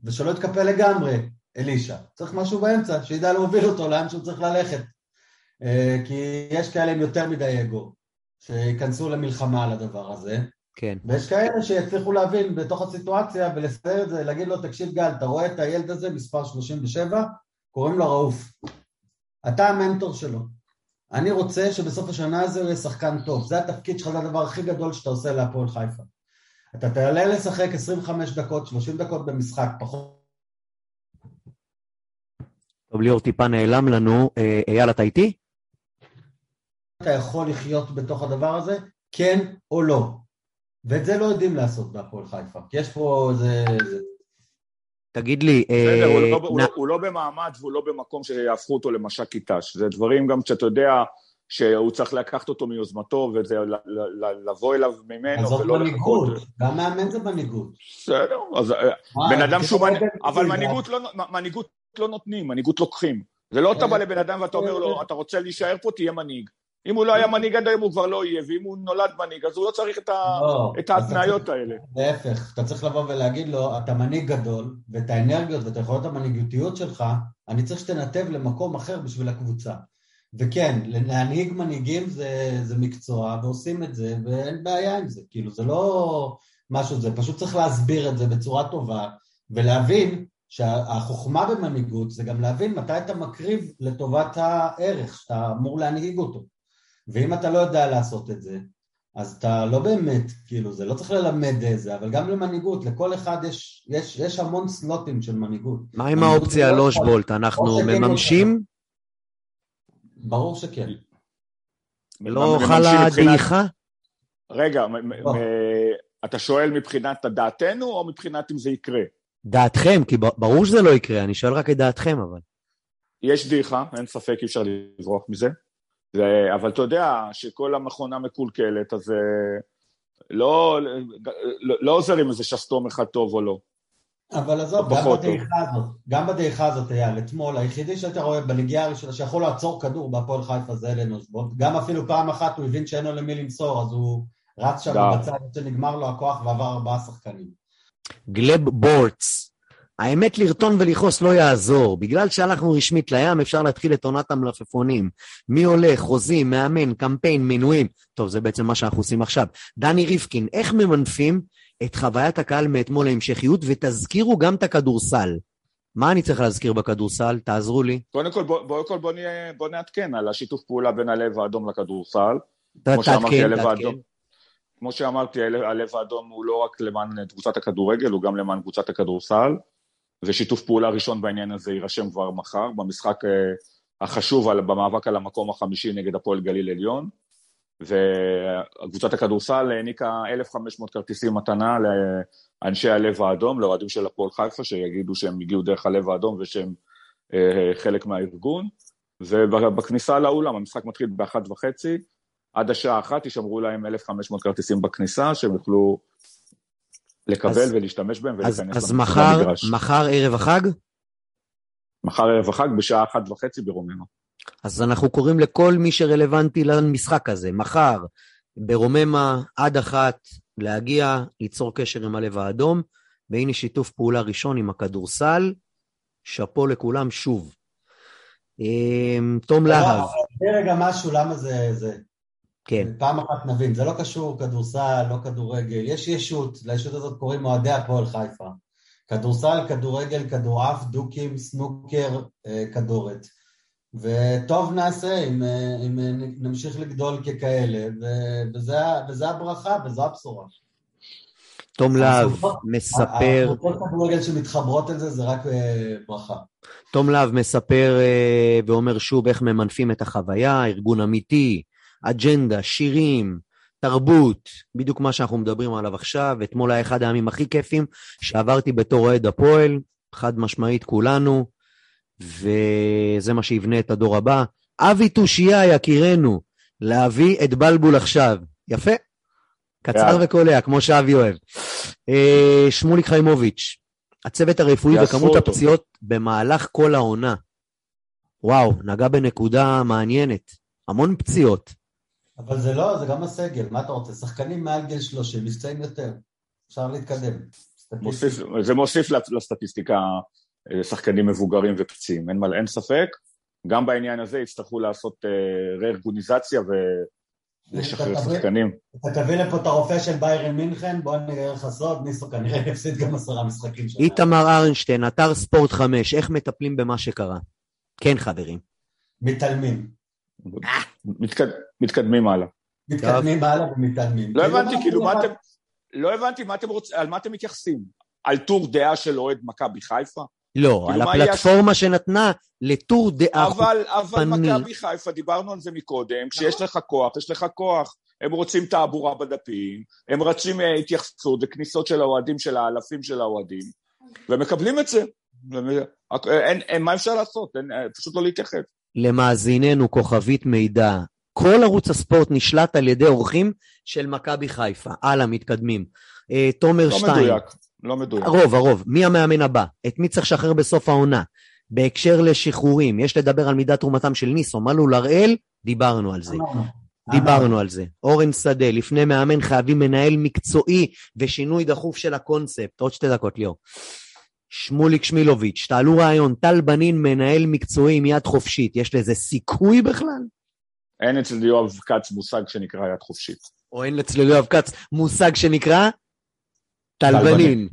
ושלא יתקפל לגמרי אלישע. צריך משהו באמצע, שידע להוביל אותו לאן שהוא צריך ללכת. אה, כי יש כאלה עם יותר מדי אגו, שייכנסו למלחמה על הדבר הזה, כן. ויש כאלה שיצליחו להבין בתוך הסיטואציה ולסדר את זה, להגיד לו, תקשיב גל, אתה רואה את הילד הזה, מספר 37, קוראים לו רעוף. אתה המנטור שלו. אני רוצה שבסוף השנה הזה הוא יהיה שחקן טוב. זה התפקיד שלך, זה הדבר הכי גדול שאתה עושה להפועל חיפה. אתה תעלה לשחק 25 דקות, 30 דקות במשחק, פחות... טוב, ליאור טיפה נעלם לנו. אה, אייל, אתה איתי? אתה יכול לחיות בתוך הדבר הזה, כן או לא. ואת זה לא יודעים לעשות בהפועל חיפה. כי יש פה איזה... תגיד לי, בסדר, הוא אה, לא- הוא נ- לא- הוא לא במעמד והוא לא במקום שיהפכו אותו למש"ק כית"ש. זה דברים גם שאתה יודע שהוא צריך לקחת אותו מיוזמתו וזה ל- ל- ל- לבוא אליו ממנו אז זאת ולא מנהיגות. לחכות. גם מאמן זה מנהיגות. בסדר, אז אה, מה, בן אדם שהוא... רואה מנ- אבל צבי, מנהיגות לא- מנהיגות לא נותנים, מנהיגות לוקחים. זה לא אתה בא לבן אדם ואתה אומר לו, אתה רוצה להישאר פה, תהיה מנהיג. אם הוא לא היה מנהיג עד היום הוא כבר לא יהיה, ואם הוא נולד מנהיג אז הוא לא צריך את ה- לא, את ההתניות האלה. להפך, אתה צריך לבוא ולהגיד לו, אתה מנהיג גדול, ואת האנרגיות ואת היכולות המנהיגותיות שלך, אני צריך שתנתב למקום אחר בשביל הקבוצה. וכן, להנהיג מנהיגים זה, זה מקצוע, ועושים את זה, ואין בעיה עם זה. כאילו, זה לא משהו, זה פשוט צריך להסביר את זה בצורה טובה, ולהבין שהחוכמה במנהיגות זה גם להבין מתי אתה מקריב לטובת הערך שאתה אמור להנהיג אותו. ואם אתה לא יודע לעשות את זה, אז אתה לא באמת, כאילו, זה לא צריך ללמד איזה, אבל גם למנהיגות, לכל אחד יש, יש, יש המון סלוטים של מנהיגות. מה עם האופציה לא אושבולט? אנחנו או שכן או מממשים? ברור שכן. לא חלה דעיכה? רגע, לא. אתה שואל מבחינת דעתנו או מבחינת אם זה יקרה? דעתכם, כי ברור שזה לא יקרה, אני שואל רק את דעתכם, אבל. יש דעיכה, אין ספק, אי אפשר לברוח מזה. ו- אבל אתה יודע שכל המכונה מקולקלת, אז אה, לא, לא, לא עוזר אם איזה שסתום אחד טוב או לא. אבל עזוב, גם פחות בדעיכה הזאת, גם בדעיכה הזאת, אייל, אתמול, היחידי שאתה רואה בנגיעה הראשונה שיכול לעצור כדור בהפועל חיפה זה אלן אושבולט. גם אפילו פעם אחת הוא הבין שאין לו למי למסור, אז הוא רץ שם. בצד שנגמר לו הכוח ועבר ארבעה שחקנים. גלב בורטס. האמת לרטון ולכעוס לא יעזור. בגלל שהלכנו רשמית לים, אפשר להתחיל את עונת המלפפונים. מי הולך, חוזים, מאמן, קמפיין, מינויים. טוב, זה בעצם מה שאנחנו עושים עכשיו. דני ריבקין, איך ממנפים את חוויית הקהל מאתמול להמשכיות, ותזכירו גם את הכדורסל. מה אני צריך להזכיר בכדורסל? תעזרו לי. קודם כל, בוא, בוא, בוא, נהיה, בוא נעדכן על השיתוף פעולה בין הלב האדום לכדורסל. תעדכן, תעדכן. כמו שאמרתי, הלב האדום הוא לא רק למען קבוצת הכדורגל, הוא גם למען קבוצת הכדורסל, ושיתוף פעולה ראשון בעניין הזה יירשם כבר מחר, במשחק אה, החשוב על, במאבק על המקום החמישי נגד הפועל גליל עליון, וקבוצת הכדורסל העניקה 1,500 כרטיסים מתנה לאנשי הלב האדום, לאוהדים של הפועל חיפה, שיגידו שהם הגיעו דרך הלב האדום ושהם אה, חלק מהארגון, ובכניסה לאולם, המשחק מתחיל באחת וחצי, עד השעה אחת יישמרו להם 1,500 כרטיסים בכניסה, שהם יוכלו לקבל אז- ולהשתמש בהם אז, ולהיכנס אז למ- מחר, למגרש. מחר ערב החג? מחר ערב החג בשעה אחת וחצי ברוממה. אז אנחנו קוראים לכל מי שרלוונטי למשחק הזה, מחר ברוממה עד אחת, להגיע, ליצור קשר עם הלב האדום, והנה שיתוף פעולה ראשון עם הכדורסל. שאפו לכולם שוב. אמ, תום להב, תראה רגע משהו, למה זה... כן. פעם אחת נבין, זה לא קשור כדורסל, לא כדורגל, יש ישות, לישות הזאת קוראים אוהדי הפועל חיפה. כדורסל, כדורגל, כדורעף, דוקים, סנוקר, אה, כדורת. וטוב נעשה אם, אה, אם אה, נמשיך לגדול ככאלה, וזה, וזה הברכה וזו הבשורה. תום להב מספר, הקבוצות כדורגל שמתחברות על זה, זה רק ברכה. תום להב מספר ואומר שוב איך ממנפים את החוויה, ארגון אמיתי, אג'נדה, שירים, תרבות, בדיוק מה שאנחנו מדברים עליו עכשיו. אתמול היה אחד הימים הכי כיפים שעברתי בתור אוהד הפועל, חד משמעית כולנו, וזה מה שיבנה את הדור הבא. אבי תושייה, יקירנו, להביא את בלבול עכשיו. יפה. קצר יאללה. וקולע, כמו שאבי אוהב. אה, שמוליק חיימוביץ', הצוות הרפואי וכמות אותו. הפציעות במהלך כל העונה. וואו, נגע בנקודה מעניינת. המון פציעות. אבל זה לא, זה גם הסגל, מה אתה רוצה? שחקנים מעל גיל 30 נפצעים יותר. אפשר להתקדם. מוסיף, זה מוסיף לסטטיסטיקה אה, שחקנים מבוגרים ופציעים, אין, אין ספק. גם בעניין הזה יצטרכו לעשות אה, רה-ארגוניזציה ולשחרר שחקנים. אתה תביא לפה את הרופא של ביירן מינכן, בוא נראה לך סוד, ניסו כנראה הפסיד גם עשרה משחקים שלנו. איתמר ארנשטיין, אתר ספורט 5, איך מטפלים במה שקרה? כן, חברים. מתעלמים. מתקד... מתקדמים הלאה. מתקדמים הלאה ומתעלמים. לא כאילו, הבנתי, מה- כאילו, מה אתם... לא הבנתי מה אתם רוצים, על מה אתם מתייחסים? על טור דעה של אוהד מכבי חיפה? לא, כאילו, על הפלטפורמה שנתנה לטור דעה אבל, אבל. מכבי חיפה, דיברנו על זה מקודם, כשיש לך כוח, יש לך כוח. הם רוצים תעבורה בדפים, הם רצים אה, התייחסות וכניסות של האוהדים, של האלפים של האוהדים, ומקבלים את זה. אין, אין, מה אפשר לעשות? אין, אה, פשוט לא להתייחס. למאזיננו כוכבית מידע. כל ערוץ הספורט נשלט על ידי אורחים של מכבי חיפה. הלאה, מתקדמים. אה, תומר לא שטיין. מדויק, לא מדויק. הרוב, הרוב. מי המאמן הבא? את מי צריך לשחרר בסוף העונה? בהקשר לשחרורים, יש לדבר על מידת תרומתם של ניסו. מלול הראל, דיברנו על זה. דיברנו על זה. אורן שדה, לפני מאמן חייבים מנהל מקצועי ושינוי דחוף של הקונספט. עוד שתי דקות, ליאור. שמוליק שמילוביץ', תעלו רעיון, טל בנין מנהל מקצועי עם יד חופשית. יש לזה סיכוי בכלל? אין אצל יואב כץ מושג שנקרא יד חופשית. או אין אצל יואב כץ מושג שנקרא טל בנין.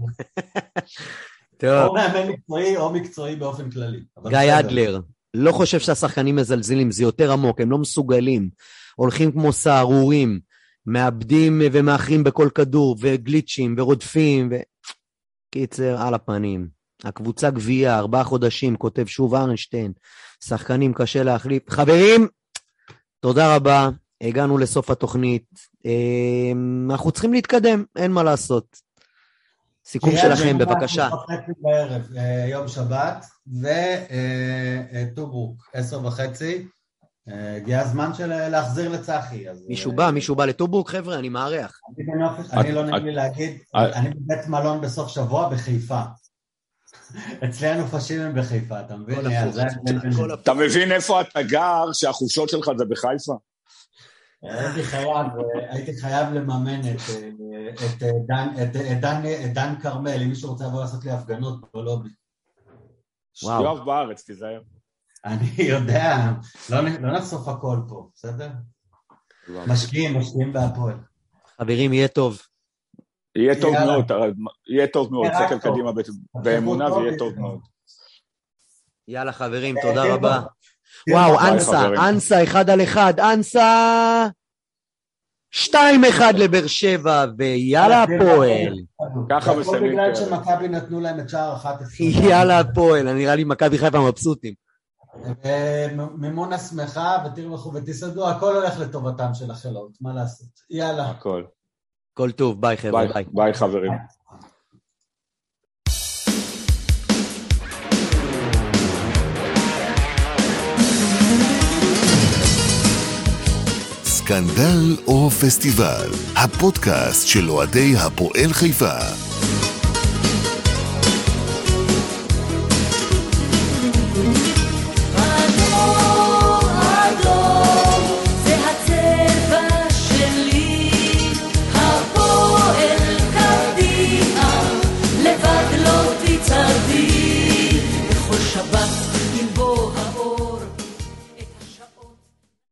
טוב. או מאמן מקצועי או מקצועי באופן כללי. גיא. אדלר, לא חושב שהשחקנים מזלזלים, זה יותר עמוק, הם לא מסוגלים. הולכים כמו סהרורים, מאבדים ומאחרים בכל כדור, וגליצ'ים, ורודפים, ו... קיצר, על הפנים. הקבוצה גבייה, ארבעה חודשים, כותב שוב ארנשטיין. שחקנים קשה להחליף. חברים, תודה רבה, הגענו לסוף התוכנית. אה, אנחנו צריכים להתקדם, אין מה לעשות. סיכום שלכם, בבקשה. בערב, אה, יום שבת, וטוברוק, עשר וחצי. אה, הגיע הזמן של אה, להחזיר לצחי. אז, מישהו אה, בא, מישהו בא לטורבורג, חבר'ה, אני מארח. אני בנופש, אני לא נעים לי להגיד, את- אני בבית מלון בסוף שבוע בחיפה. אצלי הנופשים הם בחיפה, אתה מבין? הכל אתה מבין איפה אתה גר, שהחופשות שלך זה בחיפה? הייתי חייב, אה, הייתי חייב לממן את, אה, את, אה, דן- את, את דן- את דן כרמל, אם מישהו רוצה לבוא לעשות לי הפגנות בלובי. וואו. יואב בארץ, תיזהר. אני יודע, לא לא נחשוף הכל פה, בסדר? משקיעים, משקיעים בהפועל. חברים, יהיה טוב. יהיה טוב יאללה. מאוד, יהיה טוב מאוד, טוב. קדימה באמונה ויהיה יהיה טוב. מאוד. יאללה, חברים, אה, תודה כן, רבה. כן, וואו, אנסה. אנסה, אחד על אחד, אנסה... שתיים אחד לבאר שבע, ויאללה הפועל. ככה מסיימים בגלל פרק. שמכבי נתנו להם את שער 11. יאללה הפועל, נראה לי מכבי חיפה מבסוטים. מימונה שמחה, ותרבחו ותסעדו, הכל הולך לטובתם של החלות, מה לעשות? יאללה. הכל. כל טוב, ביי חבר'ה, ביי, ביי. ביי חברים. סקנדל או פסטיבל, הפודקאסט של אוהדי הפועל חיפה.